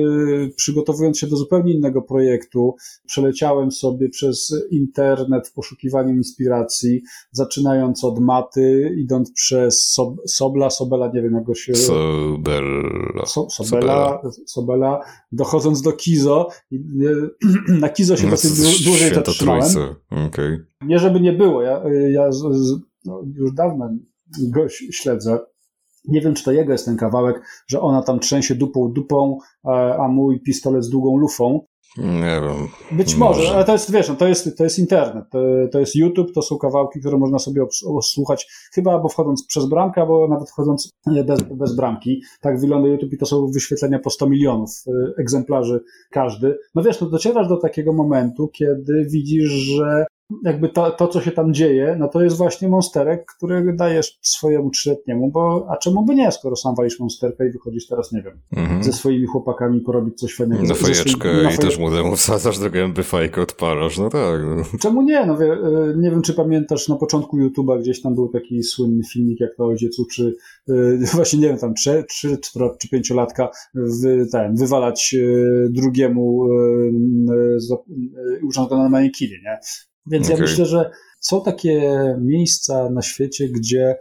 przygotowując się do zupełnie innego projektu, przeleciałem sobie przez internet w poszukiwaniu inspiracji, zaczynając od maty, idąc przez Sob Sobla, Sobela, nie wiem jak go się... Sobella. So Sobela, Sobela, dochodząc do Kizo. Na Kizo się no, dosyć dłużej zatrzymałem. Okay. Nie żeby nie było, ja, ja z, z, no, już dawno go śledzę. Nie wiem, czy to jego jest ten kawałek, że ona tam trzęsie dupą dupą, a mój pistolet z długą lufą. Nie wiem. Być może, może, ale to jest, wiesz, no, to jest, to jest internet, to, to jest YouTube, to są kawałki, które można sobie słuchać chyba albo wchodząc przez bramkę, albo nawet wchodząc bez, bez bramki. Tak wygląda YouTube i to są wyświetlenia po 100 milionów y, egzemplarzy każdy. No wiesz, no docierasz do takiego momentu, kiedy widzisz, że jakby to, to, co się tam dzieje, no to jest właśnie monsterek, który dajesz swojemu trzyletniemu, bo a czemu by nie, skoro sam walisz monsterkę i wychodzisz teraz, nie wiem, -hmm. ze swoimi chłopakami porobić coś fajnego. Na fajeczkę i też młodemu wsadzasz do gęby fajkę, odpalasz, no tak. No. Czemu nie? No wie, e, nie wiem, czy pamiętasz na początku YouTube'a gdzieś tam był taki słynny filmik, jak to ojciec uczy, yy, właśnie nie wiem, tam trzy, trzy czy pięciolatka wy, ten, wywalać yy, drugiemu go na manikiny, nie? Więc okay. ja myślę, że są takie miejsca na świecie, gdzie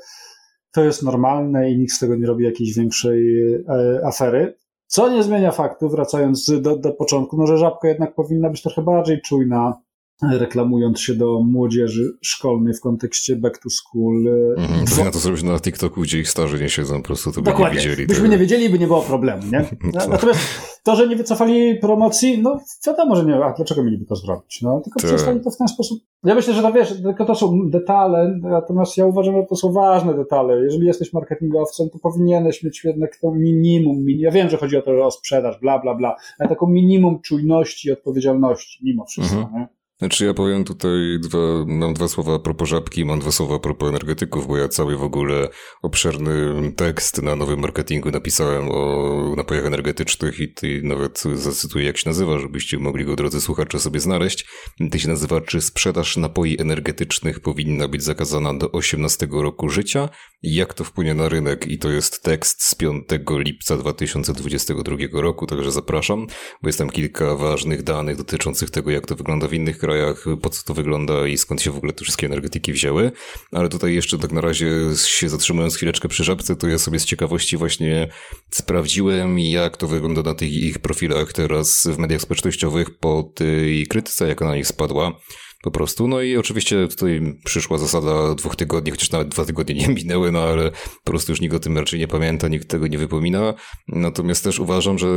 to jest normalne i nikt z tego nie robi jakiejś większej e, afery. Co nie zmienia faktu, wracając do, do początku, no, że żabka jednak powinna być trochę bardziej czujna reklamując się do młodzieży szkolnej w kontekście back to school. E, mhm, powinno to zrobić na TikToku, gdzie ich starzy nie siedzą, po prostu to by Dokładnie. nie widzieli. Byśmy tego. nie wiedzieli, by nie było problemu, nie? Natomiast to, że nie wycofali promocji, no wiadomo, że nie, a dlaczego mieliby to zrobić? No, tylko przestali to w ten sposób. Ja myślę, że to wiesz, tylko to są detale, natomiast ja uważam, że to są ważne detale. Jeżeli jesteś marketingowcem, to powinieneś mieć jednak to minimum, ja wiem, że chodzi o to, że o sprzedaż, bla, bla, bla, ale taką minimum czujności i odpowiedzialności mimo wszystko, mhm. nie? Znaczy ja powiem tutaj dwa, mam dwa słowa a propos żabki, mam dwa słowa a propos energetyków, bo ja cały w ogóle obszerny tekst na nowym marketingu napisałem o napojach energetycznych i ty nawet zacytuję jak się nazywa, żebyście mogli go drodzy słuchacze sobie znaleźć. To się nazywa Czy sprzedaż napoi energetycznych powinna być zakazana do 18 roku życia? Jak to wpłynie na rynek? I to jest tekst z 5 lipca 2022 roku, także zapraszam, bo jest tam kilka ważnych danych dotyczących tego, jak to wygląda w innych krajach krajach, po co to wygląda i skąd się w ogóle te wszystkie energetyki wzięły. Ale tutaj jeszcze tak na razie się zatrzymując chwileczkę przy żabce, to ja sobie z ciekawości właśnie sprawdziłem, jak to wygląda na tych ich profilach teraz w mediach społecznościowych po tej krytyce, jaka na nich spadła po prostu. No i oczywiście tutaj przyszła zasada dwóch tygodni, chociaż nawet dwa tygodnie nie minęły, no ale po prostu już nikt o tym raczej nie pamięta, nikt tego nie wypomina. Natomiast też uważam, że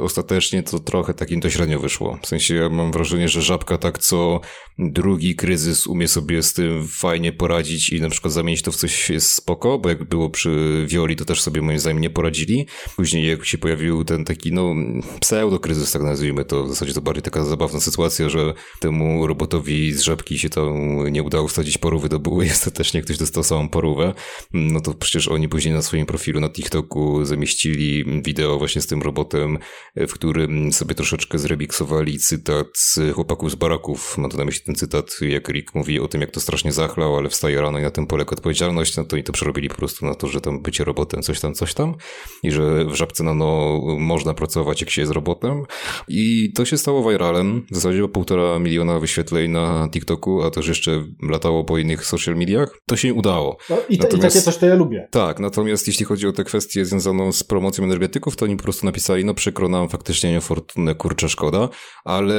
ostatecznie to trochę takim to średnio wyszło. W sensie ja mam wrażenie, że żabka tak co drugi kryzys umie sobie z tym fajnie poradzić i na przykład zamienić to w coś jest spoko, bo jak było przy Violi, to też sobie moim zdaniem nie poradzili. Później jak się pojawił ten taki, no, pseudo-kryzys, tak nazwijmy to, w zasadzie to bardziej taka zabawna sytuacja, że temu robotowi z żabki się to nie udało wsadzić porówy do buły ostatecznie ktoś dostał samą porówę, no to przecież oni później na swoim profilu na TikToku zamieścili wideo właśnie z tym robotem, w którym sobie troszeczkę zremiksowali cytat z chłopaków z baraków. Mam tu na myśli ten cytat, jak Rick mówi o tym, jak to strasznie zachlał, ale wstaje rano i na tym polega odpowiedzialność, no to i to przerobili po prostu na to, że tam bycie robotem, coś tam, coś tam i że w żabce nano można pracować, jak się jest robotem. I to się stało viralem. W zasadzie półtora miliona wyświetleń na na TikToku, a też jeszcze latało po innych social mediach, to się udało. No i, te, i takie coś to ja lubię. Tak, natomiast jeśli chodzi o tę kwestię związaną z promocją energetyków, to oni po prostu napisali, no przykro nam, faktycznie niefortunne, kurczę, szkoda, ale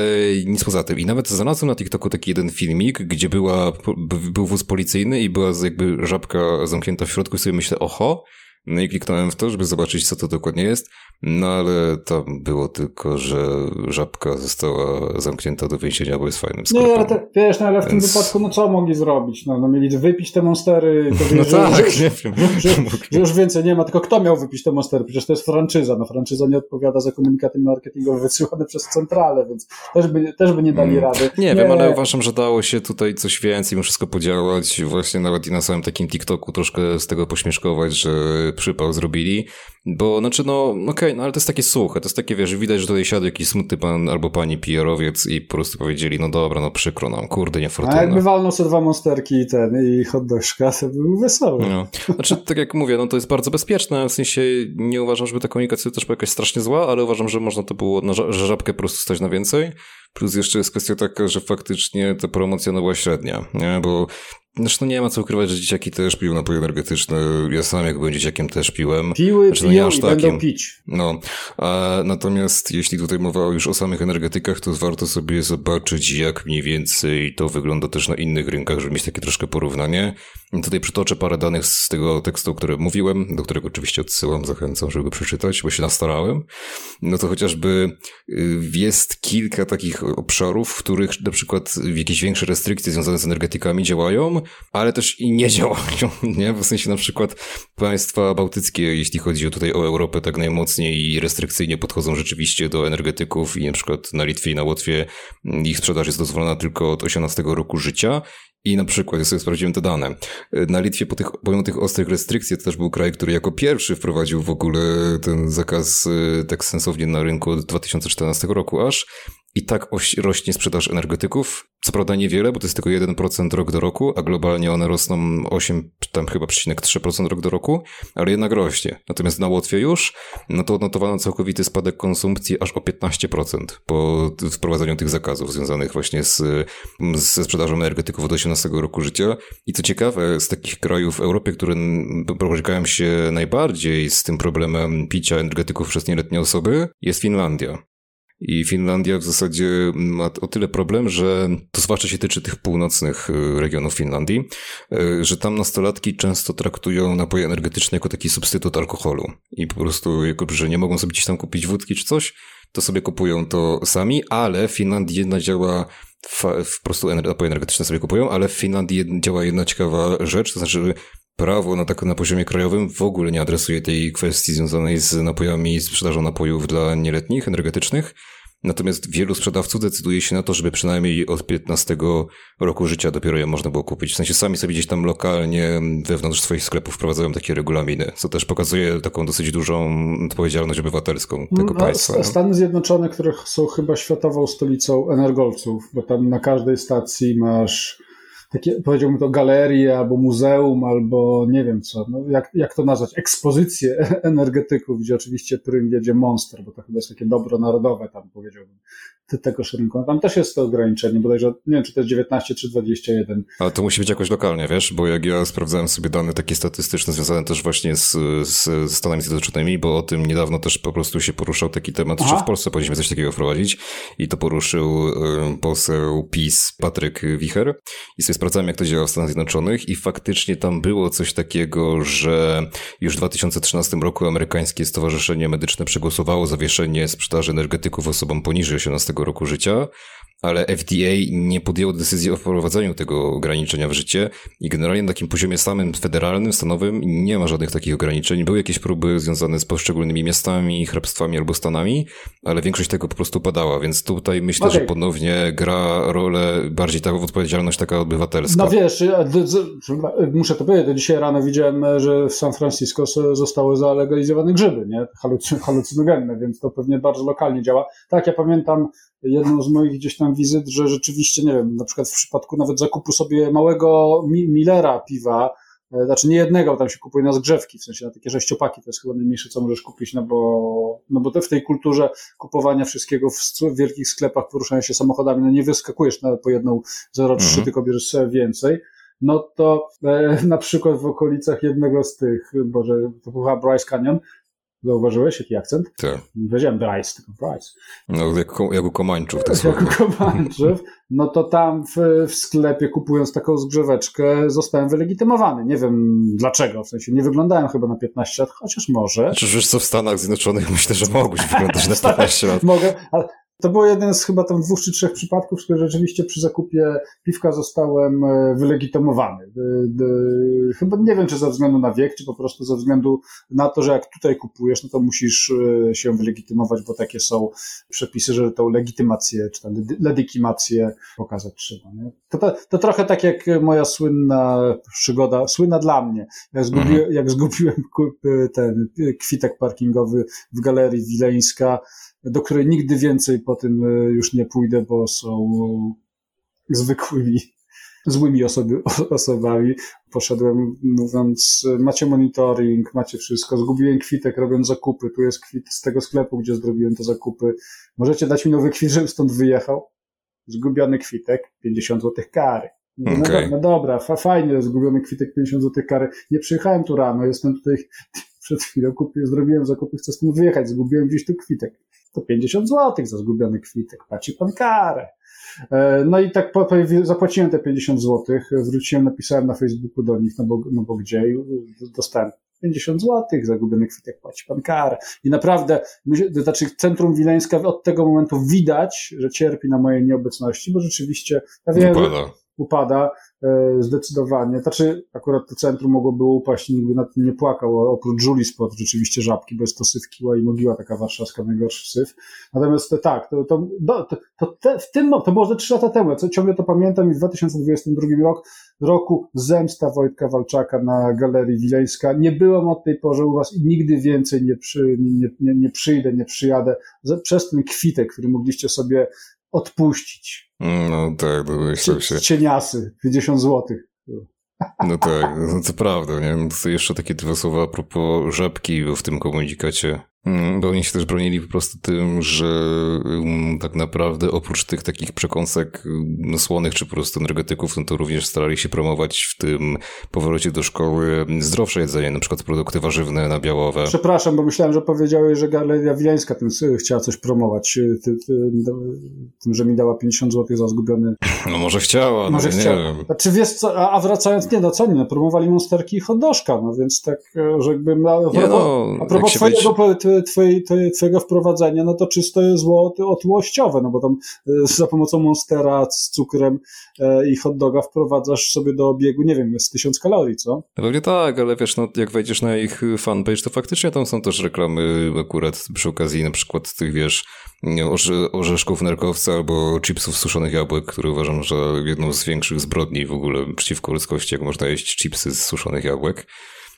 nic poza tym. I nawet znalazłem na TikToku taki jeden filmik, gdzie była, był wóz policyjny i była jakby żabka zamknięta w środku i sobie myślę, oho, no i kliknąłem w to, żeby zobaczyć, co to dokładnie jest. No ale tam było tylko, że żabka została zamknięta do więzienia, bo jest fajnym sklepem. Nie, ale te, wiesz, no ale w Więc... tym wypadku, no co mogli zrobić? No, no mieli wypić te monstery. no że, tak, że, nie wiem. Że, że, już więcej nie ma, tylko kto miał wypić te monstery? Przecież to jest franczyza. No franczyza nie odpowiada za komunikaty marketingowe wysyłane przez centralę, więc też by, też by nie dali hmm. rady. Nie, nie, wiem, ale uważam, że dało się tutaj coś więcej, mimo wszystko podziałać. Właśnie nawet i na samym takim TikToku troszkę z tego pośmieszkować, że przypał zrobili, bo znaczy no okej, okay, no ale to jest takie suche, to jest takie, wiesz, widać, że tutaj siadł jakiś smutny pan albo pani PR-owiec i po prostu powiedzieli, no dobra, no przykro nam, kurde, niefortunne. A jakby walnął sobie dwa monsterki i ten, i hot dogszka, to był wesoły. No. Znaczy, tak jak mówię, no to jest bardzo bezpieczne, w sensie nie uważam, żeby ta komunikacja też była jakaś strasznie zła, ale uważam, że można to było na żabkę po prostu stać na więcej. Plus jeszcze jest kwestia taka, że faktycznie ta promocja no była średnia, nie? bo Zresztą nie ma co ukrywać, że dzieciaki też piją napoje energetyczne. Ja sam jak byłem dzieciakiem też piłem. Piły, znaczy, no piją i takim. będą pić. No, a natomiast jeśli tutaj mowa już o samych energetykach, to warto sobie zobaczyć, jak mniej więcej to wygląda też na innych rynkach, żeby mieć takie troszkę porównanie. I tutaj przytoczę parę danych z tego tekstu, o którym mówiłem, do którego oczywiście odsyłam, zachęcam, żeby go przeczytać, bo się nastarałem. No to chociażby y, jest kilka takich obszarów, w których na przykład jakieś większe restrykcje związane z energetykami działają, ale też i nie działają, nie? W sensie na przykład państwa bałtyckie, jeśli chodzi tutaj o Europę, tak najmocniej i restrykcyjnie podchodzą rzeczywiście do energetyków i na przykład na Litwie i na Łotwie ich sprzedaż jest dozwolona tylko od 18 roku życia i na przykład, ja sobie sprawdziłem te dane, na Litwie po tych, pomimo tych ostrych restrykcji to też był kraj, który jako pierwszy wprowadził w ogóle ten zakaz y, tak sensownie na rynku od 2014 roku aż i tak rośnie sprzedaż energetyków. Co prawda niewiele, bo to jest tylko 1% rok do roku, a globalnie one rosną 8, tam chyba 3% rok do roku, ale jednak rośnie. Natomiast na Łotwie już, no to odnotowano całkowity spadek konsumpcji aż o 15% po wprowadzeniu tych zakazów związanych właśnie z, ze sprzedażą energetyków od 18 roku życia. I co ciekawe, z takich krajów w Europie, które borykają się najbardziej z tym problemem picia energetyków przez nieletnie osoby, jest Finlandia. I Finlandia w zasadzie ma o tyle problem, że to zwłaszcza się tyczy tych północnych y, regionów Finlandii, y, że tam nastolatki często traktują napoje energetyczne jako taki substytut alkoholu. I po prostu, jako że nie mogą sobie gdzieś tam kupić wódki czy coś, to sobie kupują to sami, ale w Finlandii jedna działa w prostu napoje energetyczne sobie kupują, ale w Finlandii działa jedna ciekawa rzecz, to znaczy prawo na, tak, na poziomie krajowym w ogóle nie adresuje tej kwestii związanej z napojami, z sprzedażą napojów dla nieletnich, energetycznych, Natomiast wielu sprzedawców decyduje się na to, żeby przynajmniej od 15 roku życia dopiero je można było kupić. W sensie sami sobie gdzieś tam lokalnie wewnątrz swoich sklepów wprowadzają takie regulaminy, co też pokazuje taką dosyć dużą odpowiedzialność obywatelską tego no, państwa. Stany Zjednoczone, które są chyba światową stolicą energolców, bo tam na każdej stacji masz takie, powiedziałbym to galerię, albo muzeum, albo nie wiem co, no jak, jak to nazwać, ekspozycję energetyków, gdzie oczywiście prym jedzie Monster, bo to chyba jest takie dobro narodowe tam powiedziałbym, tegoż rynku. Tam też jest to ograniczenie, bodajże, nie wiem czy to jest 19 czy 21. Ale to musi być jakoś lokalnie, wiesz, bo jak ja sprawdzałem sobie dane takie statystyczne związane też właśnie z, z Stanami Zjednoczonymi, bo o tym niedawno też po prostu się poruszał taki temat, Aha. że w Polsce powinniśmy coś takiego wprowadzić i to poruszył poseł PiS Patryk Wicher i sobie sprawdzałem, jak to działa w Stanach Zjednoczonych i faktycznie tam było coś takiego, że już w 2013 roku amerykańskie Stowarzyszenie Medyczne przegłosowało zawieszenie sprzedaży energetyków osobom poniżej 18 roku życia, ale FDA nie podjęło decyzji o wprowadzeniu tego ograniczenia w życie i generalnie na takim poziomie samym federalnym, stanowym nie ma żadnych takich ograniczeń. Były jakieś próby związane z poszczególnymi miastami, hrabstwami albo stanami, ale większość tego po prostu padała, więc tutaj myślę, okay. że ponownie gra rolę bardziej ta odpowiedzialność taka obywatelska. No wiesz, muszę to powiedzieć, dzisiaj rano widziałem, że w San Francisco zostały zalegalizowane grzyby, nie? Halucynogenne, więc to pewnie bardzo lokalnie działa. Tak, ja pamiętam jedną z moich gdzieś tam wizyt, że rzeczywiście, nie wiem, na przykład w przypadku nawet zakupu sobie małego Millera piwa, e, znaczy nie jednego, tam się kupuje na zgrzewki, w sensie na takie sześciopaki, to jest chyba najmniejsze, co możesz kupić, no bo, no bo w tej kulturze kupowania wszystkiego w wielkich sklepach, poruszania się samochodami, no nie wyskakujesz na, po jedną 0,3, mhm. tylko bierzesz sobie więcej no to e, na przykład w okolicach jednego z tych, Boże, to była Bryce Canyon, Zauważyłeś jaki akcent? Tak. Nie powiedziałem Bryce, tylko Bryce. No, jak, jak u Komańczów. To jak u Komańczów. No to tam w, w, sklepie kupując taką zgrzeweczkę zostałem wylegitymowany. Nie wiem dlaczego, w sensie nie wyglądałem chyba na 15 lat, chociaż może. Czy wiesz co, w Stanach Zjednoczonych myślę, że mogłeś wyglądać na 15 lat. Mogę, ale to było jeden z chyba tam dwóch czy trzech przypadków, w których rzeczywiście przy zakupie piwka zostałem e, wylegitymowany. Chyba nie wiem, czy ze względu na wiek, czy po prostu ze względu na to, że jak tutaj kupujesz, no to musisz e, się wylegitymować, bo takie są przepisy, że tą legitymację, czy tam legitymację pokazać trzeba. Nie? To, to, to, trochę tak jak moja słynna przygoda, słynna dla mnie, jak, mhm. jak zgubiłem ten kwitek parkingowy w Galerii Wileńska, do której nigdy więcej po tym e, już nie pójdę, bo są zwykłymi, złymi osoby, osobami. Poszedłem mówiąc, macie monitoring, macie wszystko, zgubiłem kwitek robiąc zakupy, tu jest kwit z tego sklepu, gdzie zrobiłem te zakupy. Możecie dać mi nowy kwit, żebym stąd wyjechał? Zgubiony kwitek, 50 zł kary. No, okay. no, dobra, fa, fajnie, zgubiony kwitek, 50 zł kary. Nie przyjechałem tu rano, jestem tutaj przed chwilą, kupię, zrobiłem zakupy, chcę stąd wyjechać, zgubiłem gdzieś tu kwitek to 50 zł za zgubiony kwitek, płaci pan karę. E, no i tak zapłaciłem te 50 zł, wróciłem, napisałem na Facebooku do nich, no bo, no bo gdzie, dostałem 50 zł, zagubiony kwitek, płaci pan karę. I naprawdę, znaczy Centrum Wileńska od tego momentu widać, że cierpi na mojej nieobecności, bo rzeczywiście, ja wiem. Upada. E, zdecydowanie. Znaczy, akurat to centrum mogłoby upaść i nikt nad tym nie płakał, oprócz Julii Spot, rzeczywiście żabki, bo jest to syf kiła i mogiła taka warszawska, najgorszy syf. Natomiast to, tak, to, to, to, to te, w tym, to było ze trzy lata temu, co ciągle to pamiętam i w 2022 rok, roku zemsta Wojtka Walczaka na Galerii Wileńska. Nie byłem od tej porze u was i nigdy więcej nie, przy, nie, nie, nie przyjdę, nie przyjadę przez ten kwitek, który mogliście sobie odpuścić. No tak, domyślam się. Cieniasy, 50 złotych. No tak, no to prawda, nie? Jeszcze takie dwa słowa a propos żabki w tym komunikacie. Mm, bo oni się też bronili po prostu tym, że mm, tak naprawdę oprócz tych takich przekąsek mm, słonych czy po prostu energetyków, no to również starali się promować w tym powrocie do szkoły zdrowsze jedzenie, na przykład produkty warzywne, nabiałowe. Przepraszam, bo myślałem, że powiedziałeś, że Galeria Wileńska tym chciała coś promować, y, tym, że mi dała 50 zł za zgubiony... No może chciała, no może no, chciała. nie wiem. Znaczy wiesz co, a, wracając, nie no co nie, no, promowali monsterki i hot no więc tak, e, że jakby... A, nie no, a propos twojego twojej, twojego wprowadzenia, no to czysto zło otyłościowe, no bo tam za pomocą Monstera z cukrem i hot doga wprowadzasz sobie do obiegu, nie wiem, z tysiąc kalorii, co? No pewnie tak, ale wiesz, no jak wejdziesz na ich fanpage, to faktycznie tam są też reklamy akurat przy okazji na przykład tych, wiesz, orze orzeszków nerkowca albo chipsów suszonych jabłek, które uważam, że jedną z większych zbrodni w ogóle przeciwko ludzkości, jak można jeść chipsy z suszonych jabłek.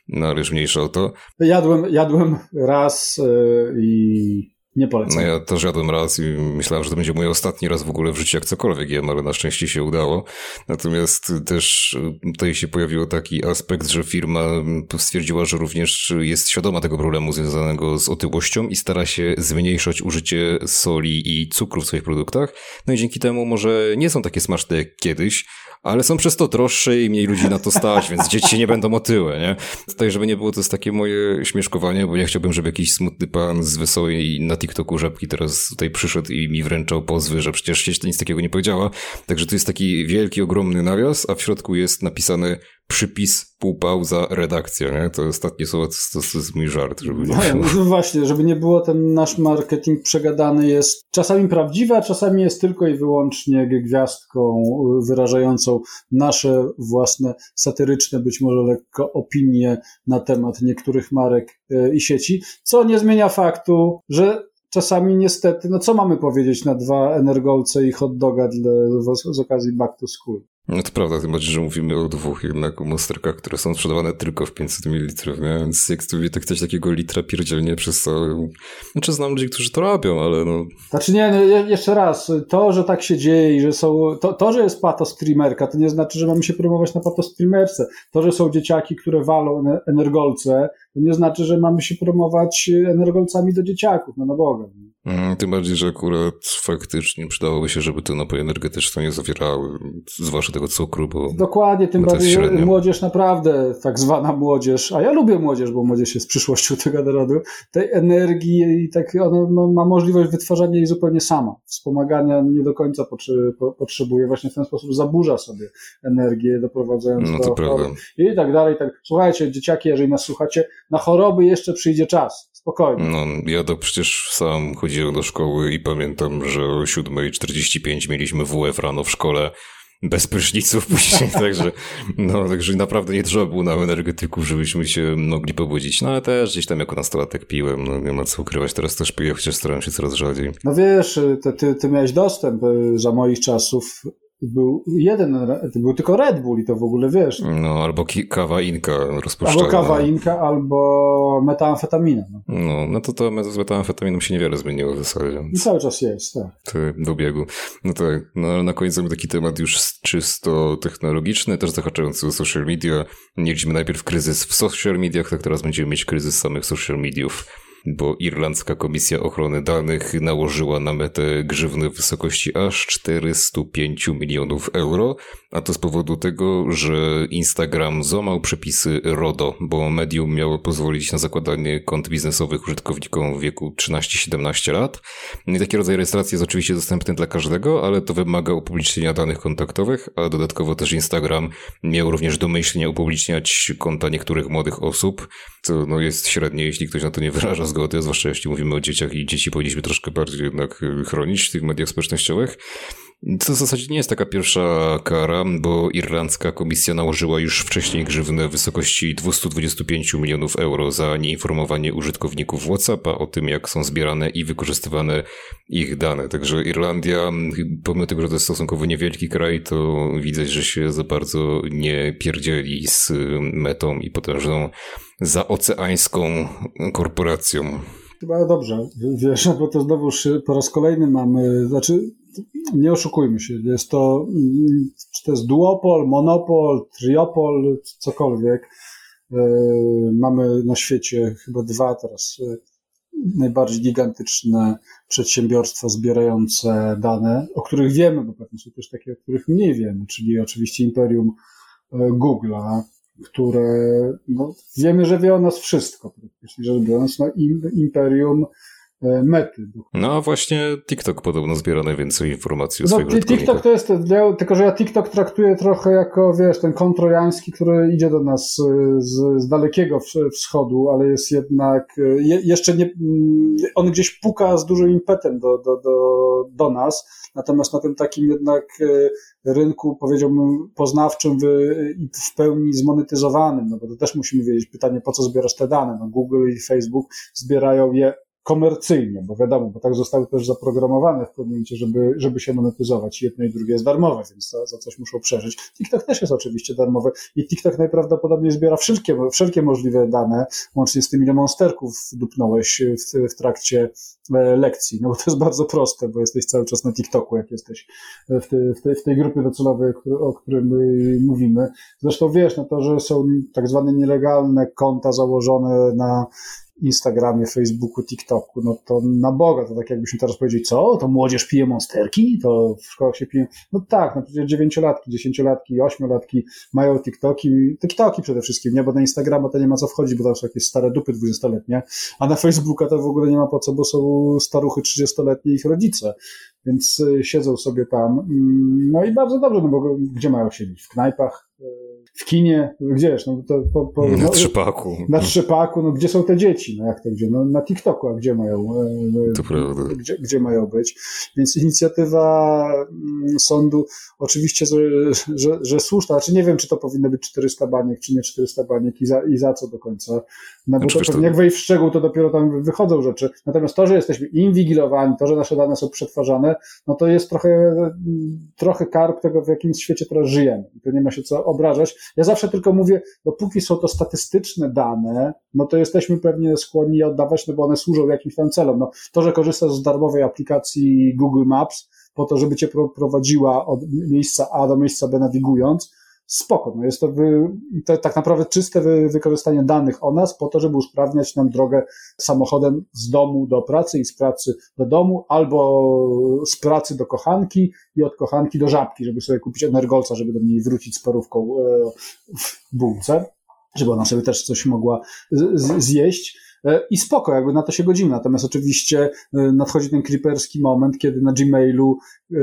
No już mniejsza o to. Jadłem, jadłem raz yy, i nie polecam. No ja też jadłem raz i myślałem, że to będzie mój ostatni raz w ogóle w życiu, jak cokolwiek jem, ale na szczęście się udało. Natomiast też tutaj się pojawił taki aspekt, że firma stwierdziła, że również jest świadoma tego problemu związanego z otyłością i stara się zmniejszać użycie soli i cukru w swoich produktach. No i dzięki temu może nie są takie smaczne jak kiedyś, ale są przez to droższe i mniej ludzi na to stać, więc dzieci nie będą otyłe, nie? Tutaj, żeby nie było, to jest takie moje śmieszkowanie, bo nie chciałbym, żeby jakiś smutny pan z wesołej na TikToku żabki teraz tutaj przyszedł i mi wręczał pozwy, że przecież sieć nic takiego nie powiedziała. Także to jest taki wielki, ogromny nawias, a w środku jest napisane przypis, półpauza, redakcja, nie? To ostatnie słowo to, to, jest mój żart, żeby nie było. No właśnie, żeby nie było, ten nasz marketing przegadany jest czasami prawdziwy, a czasami jest tylko i wyłącznie gwiazdką wyrażającą nasze własne satyryczne, być może lekko opinie na temat niektórych marek e, i sieci, co nie zmienia faktu, że czasami niestety, no co mamy powiedzieć na dwa energolce i hot doga dla, z, z okazji back to school? No to prawda, tym bardziej, że mówimy o dwóch jednak monsterkach, które są sprzedawane tylko w 500 ml, więc jak sobie tak coś takiego litra pierdzielnie przez całą... Znaczy znam ludzi, którzy to robią, ale no... Znaczy nie, no, jeszcze raz, to, że tak się dzieje i że są... To, to że jest pato streamerka, to nie znaczy, że mamy się promować na pato streamerce. To, że są dzieciaki, które walą energolce, to nie znaczy, że mamy się promować energolcami do dzieciaków, no na Boga. Mm, tym bardziej, że akurat faktycznie przydałoby się, żeby te napoje energetyczne nie zawierały, zwłaszcza tego cukru, bo. Dokładnie, tym bardziej średnio. młodzież naprawdę, tak zwana młodzież, a ja lubię młodzież, bo młodzież jest przyszłością tego narodu, tej energii i tak ona ma, ma możliwość wytwarzania jej zupełnie sama. Wspomagania nie do końca potrzebuje, właśnie w ten sposób zaburza sobie energię, doprowadzając no, do choroby i tak dalej. Tak. Słuchajcie, dzieciaki, jeżeli nas słuchacie, na choroby jeszcze przyjdzie czas. Spokojnie. No, ja to przecież sam chodziłem do szkoły i pamiętam, że o 7.45 mieliśmy WF rano w szkole bez pryszniców później, także, no, także naprawdę nie trzeba było na energetyków, żebyśmy się mogli pobudzić. No ale też gdzieś tam jako nastolatek piłem, no nie ma co ukrywać, teraz też piję, chociaż staram się coraz rzadziej. No wiesz, ty, ty, ty miałeś dostęp y, za moich czasów był jeden, był tylko Red Bull i to w ogóle wiesz. No, albo kawa inka rozpuszczalna. Albo kawa inka, albo metamfetamina. No, no, no to to z metamfetaminą się niewiele zmieniło w zasadzie. I cały czas jest, tak. To do biegu. No tak, no ale na koniec mamy taki temat już czysto technologiczny, też zahaczający o social media. Mieliśmy najpierw kryzys w social mediach, tak teraz będziemy mieć kryzys samych social mediów bo Irlandzka Komisja Ochrony Danych nałożyła na metę grzywny w wysokości aż 405 milionów euro, a to z powodu tego, że Instagram złamał przepisy RODO, bo medium miało pozwolić na zakładanie kont biznesowych użytkownikom w wieku 13-17 lat. I taki rodzaj rejestracji jest oczywiście dostępny dla każdego, ale to wymaga upublicznienia danych kontaktowych, a dodatkowo też Instagram miał również domyślnie upubliczniać konta niektórych młodych osób, co no jest średnie, jeśli ktoś na to nie wyraża zgody, zwłaszcza jeśli mówimy o dzieciach i dzieci powinniśmy troszkę bardziej jednak chronić w tych mediach społecznościowych. To w zasadzie nie jest taka pierwsza kara, bo irlandzka komisja nałożyła już wcześniej grzywnę w wysokości 225 milionów euro za nieinformowanie użytkowników WhatsAppa o tym, jak są zbierane i wykorzystywane ich dane. Także Irlandia, pomimo tego, że to jest stosunkowo niewielki kraj, to widać, że się za bardzo nie pierdzieli z metą i potężną zaoceańską korporacją. Chyba dobrze, wiesz, bo to znowu po raz kolejny mamy, znaczy nie oszukujmy się, jest to, czy to jest duopol, monopol, triopol, cokolwiek. E, mamy na świecie chyba dwa teraz e, najbardziej gigantyczne przedsiębiorstwa zbierające dane, o których wiemy, bo pewnie są też takie, o których mniej wiemy, czyli oczywiście imperium e, Google'a, które no, wiemy, że wie o nas wszystko, jeśli rzecz biorąc, no, imperium e, mety. No a właśnie TikTok podobno zbiera najwięcej informacji o no, swoich TikTok to jest, tylko że ja TikTok traktuję trochę jako, wiesz, ten kontrojański, który idzie do nas e, z, z dalekiego wschodu, ale jest jednak, e, je, jeszcze nie, mm, on gdzieś puka z dużym impetem do, do, do, do nas, natomiast na tym takim jednak rynku, powiedziałbym, poznawczym i w pełni zmonetyzowanym, no bo to też musimy wiedzieć pytanie, po co zbierasz te dane. No Google i Facebook zbierają je komercyjnie, bo wiadomo, bo tak zostały też zaprogramowane w pewnym momencie, żeby, żeby się monetyzować. Jedno i drugie jest darmowe, więc za, za coś muszą przeżyć. TikTok też jest oczywiście darmowy i TikTok najprawdopodobniej zbiera wszelkie, wszelkie możliwe dane, łącznie z tym, ile monsterków dupnąłeś w, w trakcie e, lekcji. No bo to jest bardzo proste, bo jesteś cały czas na TikToku, jak jesteś w, te, w, tej, w tej grupie docelowej, o którym mówimy. Zresztą wiesz, no to, że są tak zwane nielegalne konta założone na Instagramie, Facebooku, TikToku, no to na Boga, to tak jakbyśmy teraz powiedzieli, co? To młodzież pije monsterki? To w szkołach się pije? No tak, no przecież dziewięciolatki, dziesięciolatki, ośmiolatki mają TikToki, TikToki przede wszystkim, nie? Bo na Instagrama to nie ma co wchodzić, bo tam są jakieś stare dupy dwudziestoletnie, a na Facebooka to w ogóle nie ma po co, bo są staruchy trzydziestoletnie ich rodzice, więc y, siedzą sobie tam, mm, no i bardzo dobrze, no bo gdzie mają siedzieć? W knajpach? W kinie, gdzieś, no to po, po, Na no, trzepaku. Na trzepaku, no gdzie są te dzieci, no jak to gdzie, no na TikToku, a gdzie mają, e, to prawda. Gdzie, gdzie mają być. Więc inicjatywa mm, sądu oczywiście, że, że, że słuszna, znaczy nie wiem, czy to powinno być 400 baniek, czy nie 400 baniek i za, i za co do końca. No bo znaczy, to, to... jak wejść w szczegół, to dopiero tam wychodzą rzeczy. Natomiast to, że jesteśmy inwigilowani, to, że nasze dane są przetwarzane, no to jest trochę, trochę karp tego, w jakim świecie teraz żyjemy. I to nie ma się co obrażać. Ja zawsze tylko mówię, dopóki są to statystyczne dane, no to jesteśmy pewnie skłonni je oddawać, no bo one służą jakimś tam celom. No, to, że korzystasz z darmowej aplikacji Google Maps po to, żeby cię prowadziła od miejsca A do miejsca B nawigując, spoko. No jest to, wy, to tak naprawdę czyste wy, wykorzystanie danych o nas po to, żeby usprawniać nam drogę samochodem z domu do pracy i z pracy do domu, albo z pracy do kochanki i od kochanki do żabki, żeby sobie kupić energolca, żeby do niej wrócić z parówką e, w bułce, żeby ona sobie też coś mogła zjeść. E, i spoko, jakby na to się godzimy. Natomiast oczywiście e, nadchodzi ten creeperski moment, kiedy na Gmailu, e,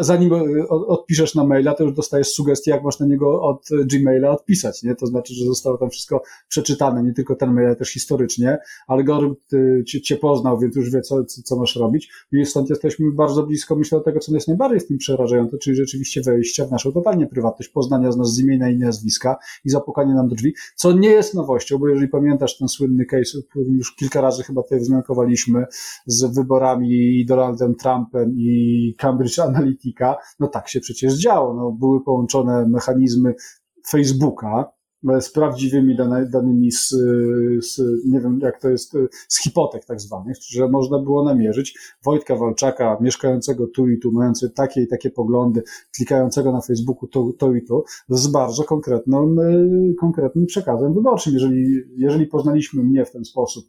zanim odpiszesz na maila, to już dostajesz sugestię, jak masz na niego od Gmaila odpisać, nie? To znaczy, że zostało tam wszystko przeczytane, nie tylko ten mail, ale też historycznie. Algorytm cię, cię poznał, więc już wie, co, co masz robić. I stąd jesteśmy bardzo blisko, myślę, tego, co jest najbardziej w tym przerażające, czyli rzeczywiście wejście w naszą totalnie prywatność, poznania z nas z imienia i nazwiska i zapukanie nam do drzwi, co nie jest nowością, bo jeżeli pamiętasz ten słynny case już kilka razy chyba tutaj wzmiankowaliśmy z wyborami Donaldem Trumpem i Cambridge Analytica, no tak się przecież działo. No, były połączone mechanizmy Facebooka, z prawdziwymi danymi z, z, nie wiem jak to jest, z hipotek tak zwanych, że można było namierzyć Wojtka Walczaka, mieszkającego tu i tu, mający takie i takie poglądy, klikającego na Facebooku to, to i to, z bardzo konkretnym, e, konkretnym przekazem wyborczym. Jeżeli, jeżeli poznaliśmy mnie w ten sposób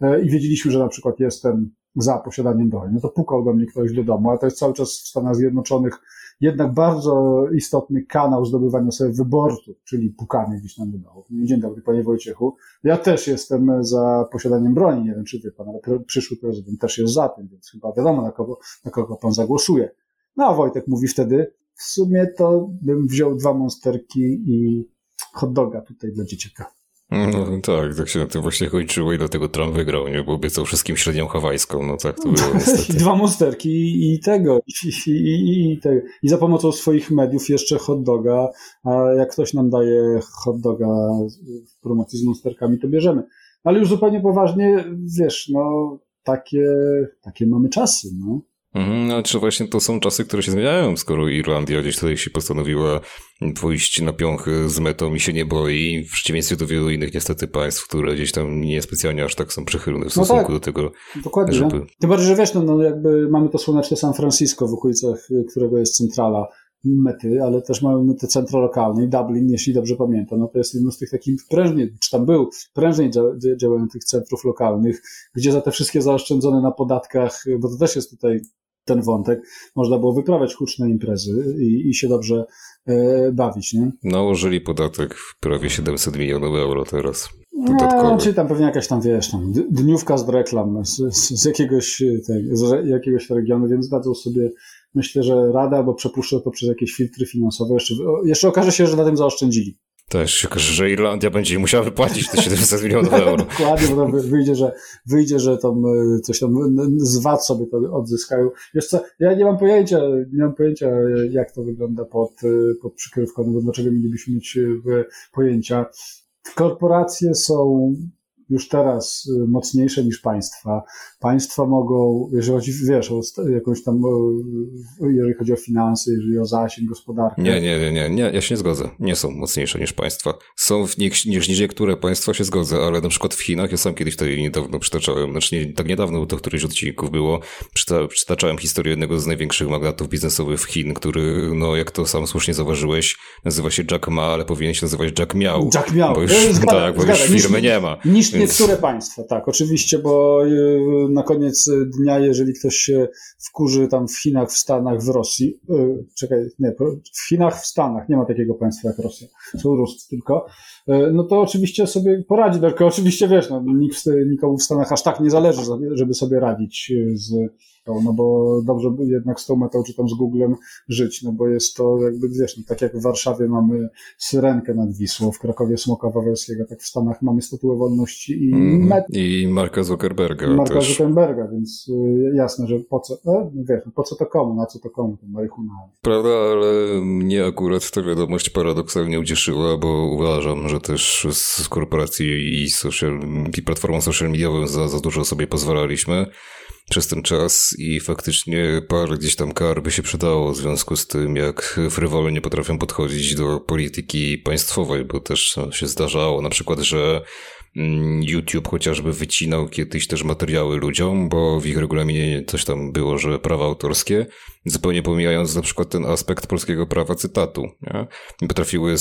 e, i wiedzieliśmy, że na przykład jestem za posiadaniem broni, no to pukał do mnie ktoś do domu, ale to jest cały czas w Stanach Zjednoczonych jednak bardzo istotny kanał zdobywania sobie wyborców, czyli pukanie gdzieś tam do domu. Dzień dobry, panie Wojciechu. Ja też jestem za posiadaniem broni, nie wiem czy wie pan, ale przyszły prezydent też jest za tym, więc chyba wiadomo na kogo, na kogo pan zagłosuje. No a Wojtek mówi wtedy, w sumie to bym wziął dwa monsterki i hot doga tutaj dla dzieciaka. No, tak, tak się na tym właśnie kończyło i dlatego Trump wygrał, nie? Bo obiecał wszystkim średnią hawajską, no tak to było niestety. Dwa monsterki i tego, i, i, i, tego. I za pomocą swoich mediów jeszcze hot doga, a jak ktoś nam daje hot doga w promocji z monsterkami, to bierzemy. Ale już zupełnie poważnie, wiesz, no, takie, takie mamy czasy, no. Mhm, no, czy właśnie to są czasy, które się zmieniają, skoro Irlandia gdzieś tutaj się postanowiła pójść na piąchy z metą i się nie boi, w przeciwieństwie do wielu innych niestety państw, które gdzieś tam niespecjalnie aż tak są przychylne w stosunku no tak, do tego. Dokładnie. Żeby... Tym bardziej, że wiesz, no, no jakby mamy to słoneczne San Francisco w okolicach, którego jest centrala mety, ale też mamy metę centro lokalne i Dublin, jeśli dobrze pamiętam, no to jest jedno z tych takich prężnie, czy tam był prężniej działających centrów lokalnych, gdzie za te wszystkie zaoszczędzone na podatkach, bo to też jest tutaj ten wątek, można było wyprawiać huczne imprezy i, i się dobrze e, bawić, nie? Nałożyli podatek w prawie 700 milionów euro teraz. No, czy tam pewnie jakaś tam, wiesz, tam dniówka z reklam z, z, jakiegoś, tej, z jakiegoś regionu, więc dadzą sobie, myślę, że rada, albo przepuszczą to przez jakieś filtry finansowe. Jeszcze, jeszcze okaże się, że na tym zaoszczędzili. Też się okaże, że Irlandia będzie musiała wypłacić te 700 milionów euro. Dokładnie, bo wyjdzie, że, wyjdzie, że tam e, coś tam z VAT sobie to odzyskają. Wiesz co, ja nie mam pojęcia, nie mam pojęcia, jak to wygląda pod, e, pod przykrywką, no bo dlaczego mielibyśmy mieć e, pojęcia. Korporacje są już teraz y, mocniejsze niż państwa. Państwa mogą, jeżeli chodzi, wiesz, o jakąś tam, jeżeli chodzi o finanse, jeżeli o zasięg, gospodarkę. Nie, nie, nie, nie, nie, ja się nie zgodzę. Nie są mocniejsze niż państwa. Są w niż, niż niektóre państwa się zgodzę, ale na przykład w Chinach, ja sam kiedyś tutaj niedawno przytaczałem, znaczy nie, tak niedawno, bo to któryś odcinków było, przyta, przytaczałem historię jednego z największych magnatów biznesowych w Chin, który, no jak to sam słusznie zauważyłeś, nazywa się Jack Ma, ale powinien się nazywać Jack Miał. Jack Miał. Bo już, zgada, tak, bo zgada. już firmy niż, nie ma. Niż Niektóre państwa, tak, oczywiście, bo y, na koniec dnia, jeżeli ktoś się wkurzy tam w Chinach, w Stanach, w Rosji, y, czekaj, nie, w Chinach, w Stanach, nie ma takiego państwa jak Rosja, są Ruscy tylko, y, no to oczywiście sobie poradzi, tylko oczywiście wiesz, no, nikt, nikomu w Stanach aż tak nie zależy, żeby sobie radzić z no bo dobrze by jednak z tą metą czy tam z Googlem żyć, no bo jest to jakby, wiesz, no, tak jak w Warszawie mamy Syrenkę nad Wisłą, w Krakowie Smoka Wawelskiego, tak w Stanach mamy Statuę Wolności i mm, met... I Marka Zuckerberga Marka też. Zuckerberga, więc y, jasne, że po co, e, wiesz, no po co to komu, na co to komu, to marihuana. Prawda, ale mnie akurat ta wiadomość paradoksalnie ucieszyła, bo uważam, że też z korporacji i, social, i platformą social mediową za, za dużo sobie pozwalaliśmy przez ten czas i faktycznie parę gdzieś tam kar by się przydało w związku z tym, jak frywolnie potrafią podchodzić do polityki państwowej, bo też się zdarzało na przykład, że Mm, YouTube chociażby wycinał kiedyś też materiały ludziom, bo w ich regulaminie coś tam było, że prawa autorskie, zupełnie pomijając na przykład ten aspekt polskiego prawa cytatu. Nie? Potrafiły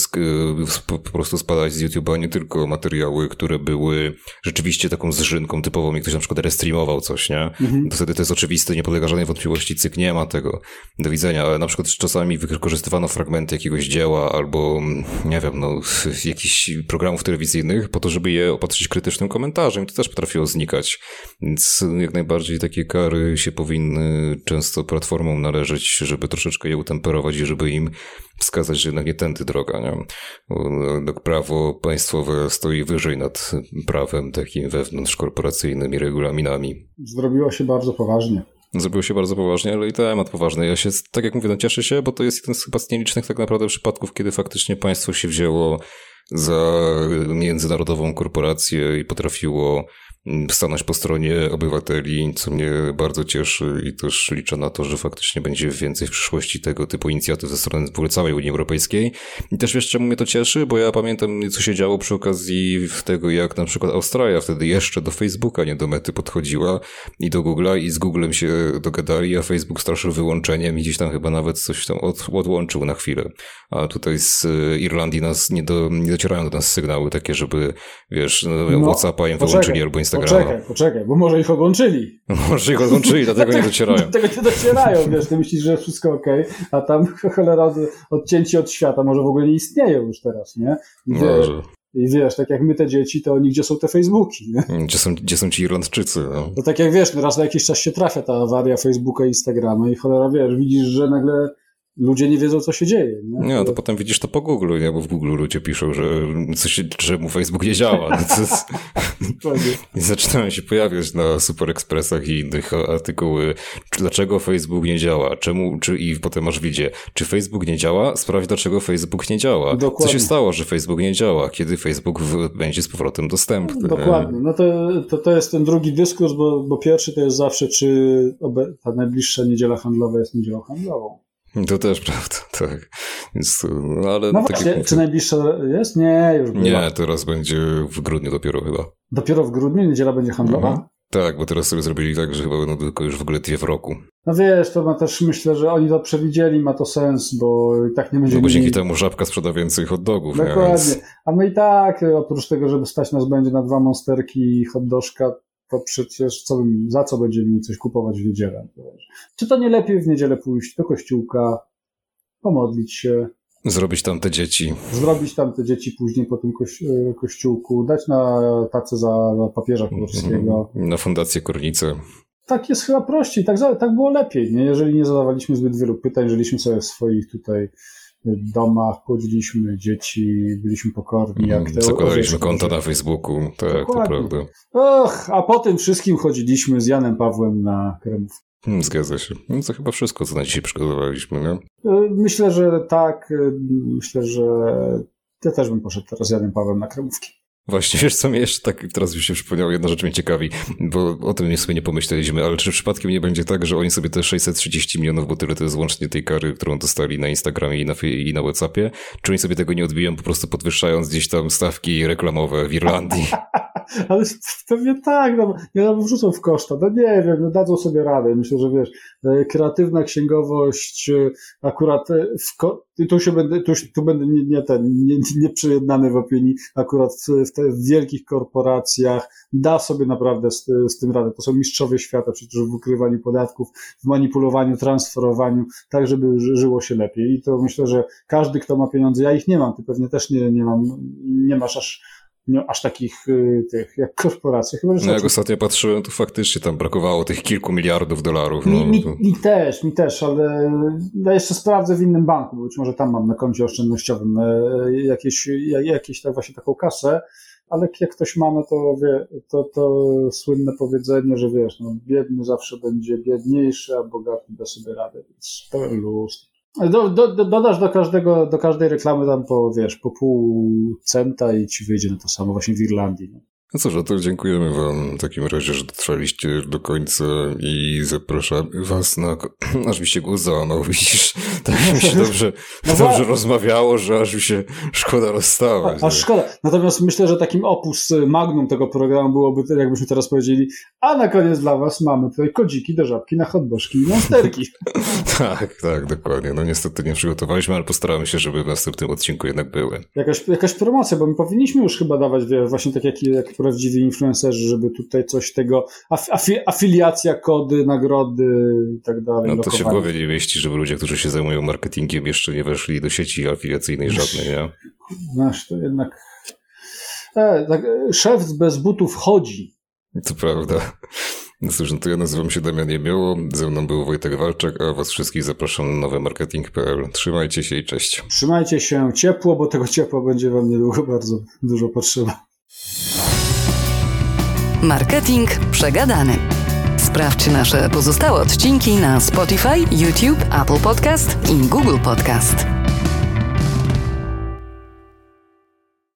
po prostu spadać z YouTube'a nie tylko materiały, które były rzeczywiście taką zżynką typową, jak ktoś na przykład restreamował coś, nie? Mhm. To wtedy to jest oczywiste, nie podlega żadnej wątpliwości, cyk nie ma tego do widzenia, ale na przykład czasami wykorzystywano fragmenty jakiegoś dzieła albo, nie wiem, no, jakichś programów telewizyjnych po to, żeby je opatrzyć krytycznym komentarzem. To też potrafiło znikać. Więc jak najbardziej takie kary się powinny często platformom należeć, żeby troszeczkę je utemperować i żeby im wskazać, że jednak nie tędy droga. Nie? Bo prawo państwowe stoi wyżej nad prawem takim wewnątrzkorporacyjnym i regulaminami. Zrobiło się bardzo poważnie. Zrobiło się bardzo poważnie, ale i temat poważny. Ja się, tak jak mówię, no cieszę się, bo to jest jeden z chyba z nielicznych tak naprawdę przypadków, kiedy faktycznie państwo się wzięło za międzynarodową korporację i potrafiło stanąć po stronie obywateli, co mnie bardzo cieszy i też liczę na to, że faktycznie będzie więcej w przyszłości tego typu inicjatyw ze strony w ogóle całej Unii Europejskiej. I też wiesz, czemu mnie to cieszy, bo ja pamiętam, co się działo przy okazji tego, jak na przykład Australia wtedy jeszcze do Facebooka, nie do mety podchodziła i do Google'a i z Googlem się dogadali, a Facebook straszył wyłączeniem i gdzieś tam chyba nawet coś tam od, odłączył na chwilę. A tutaj z e, Irlandii nas nie, do, nie docierają do nas sygnały takie, żeby, wiesz, no, no WhatsApp'a im wyłączyli albo Instagrama Poczekaj, poczekaj, bo może ich odłączyli. Może ich odłączyli, dlatego nie docierają. Dlatego nie docierają, wiesz, ty myślisz, że wszystko ok, a tam cholera odcięci od świata może w ogóle nie istnieją już teraz, nie? I wiesz, I wiesz, tak jak my te dzieci, to nigdzie są te Facebooki, nie? Gdzie są, gdzie są ci Irlandczycy, no. To tak jak wiesz, no raz na jakiś czas się trafia ta awaria Facebooka i Instagrama i cholera, wiesz, widzisz, że nagle ludzie nie wiedzą, co się dzieje. Nie, nie to potem widzisz to po Google, nie? bo w Google ludzie piszą, że, coś, że mu Facebook nie działa. No jest... I zaczynają się pojawiać na Super Expressach i innych artykuły, dlaczego Facebook nie działa, czemu, czy, i potem masz widzie, czy Facebook nie działa, sprawdź, dlaczego Facebook nie działa. Dokładnie. Co się stało, że Facebook nie działa, kiedy Facebook będzie z powrotem dostępny. Dokładnie. No to, to, to jest ten drugi dyskurs, bo, bo pierwszy to jest zawsze, czy ta najbliższa niedziela handlowa jest niedzielą handlową. To też prawda, tak. Więc, no ale no właśnie, czy najbliższa jest? Nie, już była. Nie, teraz będzie w grudniu dopiero chyba. Dopiero w grudniu? Niedziela będzie handlowa? Mhm. Tak, bo teraz sobie zrobili tak, że chyba będą tylko już w ogóle dwie w roku. No wiesz, to ma też, myślę, że oni to przewidzieli, ma to sens, bo i tak nie będzie... No bo dzięki temu Żabka sprzeda więcej hot dogów. Dokładnie. Więc... A my i tak, oprócz tego, żeby stać nas będzie na dwa monsterki i hot dożka, to przecież co bym, za co będziemy mi coś kupować w niedzielę? Czy to nie lepiej w niedzielę pójść do kościółka, pomodlić się, Zrobić tam te dzieci. Zrobić tam te dzieci później po tym koś, e, kościółku, dać na tacę za papieża Kurskiego. Na Fundację Kornicę. Tak jest chyba prościej, tak, tak było lepiej, nie? jeżeli nie zadawaliśmy zbyt wielu pytań, żyliśmy sobie w swoich tutaj domach, płodziliśmy dzieci, byliśmy pokorni. Jak te Zakładaliśmy konto na Facebooku, tak, to prawda. Och, a po tym wszystkim chodziliśmy z Janem Pawłem na kremówkę. Hmm, zgadza się. No to chyba wszystko, co na dzisiaj przygotowaliśmy, nie? E, myślę, że tak. E, myślę, że ja też bym poszedł teraz z Janem Pawłem na kremówki. Właśnie, wiesz co mi jeszcze tak teraz mi się przypomniało, jedna rzecz mnie ciekawi, bo o tym sobie nie pomyśleliśmy, ale czy przypadkiem nie będzie tak, że oni sobie te 630 milionów, bo tyle to jest łącznie tej kary, którą dostali na Instagramie i na, i na Whatsappie, czy oni sobie tego nie odbiją po prostu podwyższając gdzieś tam stawki reklamowe w Irlandii? Ale pewnie tak, no, nie no, wrzucą w koszta, no nie wiem, no, dadzą sobie radę. Myślę, że wiesz, e, kreatywna księgowość e, akurat e, w ko- tu się będę, tu, tu będę nie, nie ten, nie, nie w opinii, akurat w, te, w wielkich korporacjach da sobie naprawdę z, z tym radę. To są mistrzowie świata przecież w ukrywaniu podatków, w manipulowaniu, transferowaniu, tak żeby żyło się lepiej. I to myślę, że każdy, kto ma pieniądze, ja ich nie mam, ty pewnie też nie, nie mam, nie masz aż nie aż takich y, tych jak korporacje. Chyba, że no jak ostatnio patrzyłem, to faktycznie tam brakowało tych kilku miliardów dolarów. No. Mi, mi, mi też, mi też, ale ja jeszcze sprawdzę w innym banku, być może tam mam na koncie oszczędnościowym e, jakieś, jakieś tak właśnie taką kasę, ale jak ktoś ma, no to wie, to, to słynne powiedzenie, że wiesz, no biedny zawsze będzie biedniejszy, a bogaty da sobie radę, więc to luz. Do, do, do, dodasz do, każdego, do każdej reklamy tam po, wiesz, po pół centa i ci wyjdzie na to samo właśnie w Irlandii. No cóż, to dziękujemy Wam w takim razie, że dotrwaliście do końca i zapraszamy Was na... Aż mi się głos załamał, widzisz? Tak mi się dobrze, no dobrze rozmawiało, że aż mi się szkoda rozstawać. Aż szkoda. Natomiast myślę, że takim opus magnum tego programu byłoby, jakbyśmy teraz powiedzieli, a na koniec dla Was mamy tutaj kodziki do żabki na hotbożki i monsterki. tak, tak, dokładnie. No niestety nie przygotowaliśmy, ale postaramy się, żeby w następnym odcinku jednak były. Jakaś, jakaś promocja, bo my powinniśmy już chyba dawać właśnie tak jak, jak prawdziwi influencerzy, żeby tutaj coś tego, afi, afiliacja, kody, nagrody i tak dalej. No to się w głowie nie mieści, żeby ludzie, którzy się zajmują marketingiem jeszcze nie weszli do sieci afiliacyjnej żadnej, nie? Znasz, to jednak e, tak, szef bez butów chodzi. To prawda. No cóż, no to ja nazywam się Damian Jemioło, ze mną był Wojtek Walczak, a was wszystkich zapraszam na nowemarketing.pl. Trzymajcie się i cześć. Trzymajcie się ciepło, bo tego ciepła będzie wam niedługo bardzo dużo potrzeba. Marketing przegadany. Sprawdź nasze pozostałe odcinki na Spotify, YouTube, Apple Podcast i Google Podcast.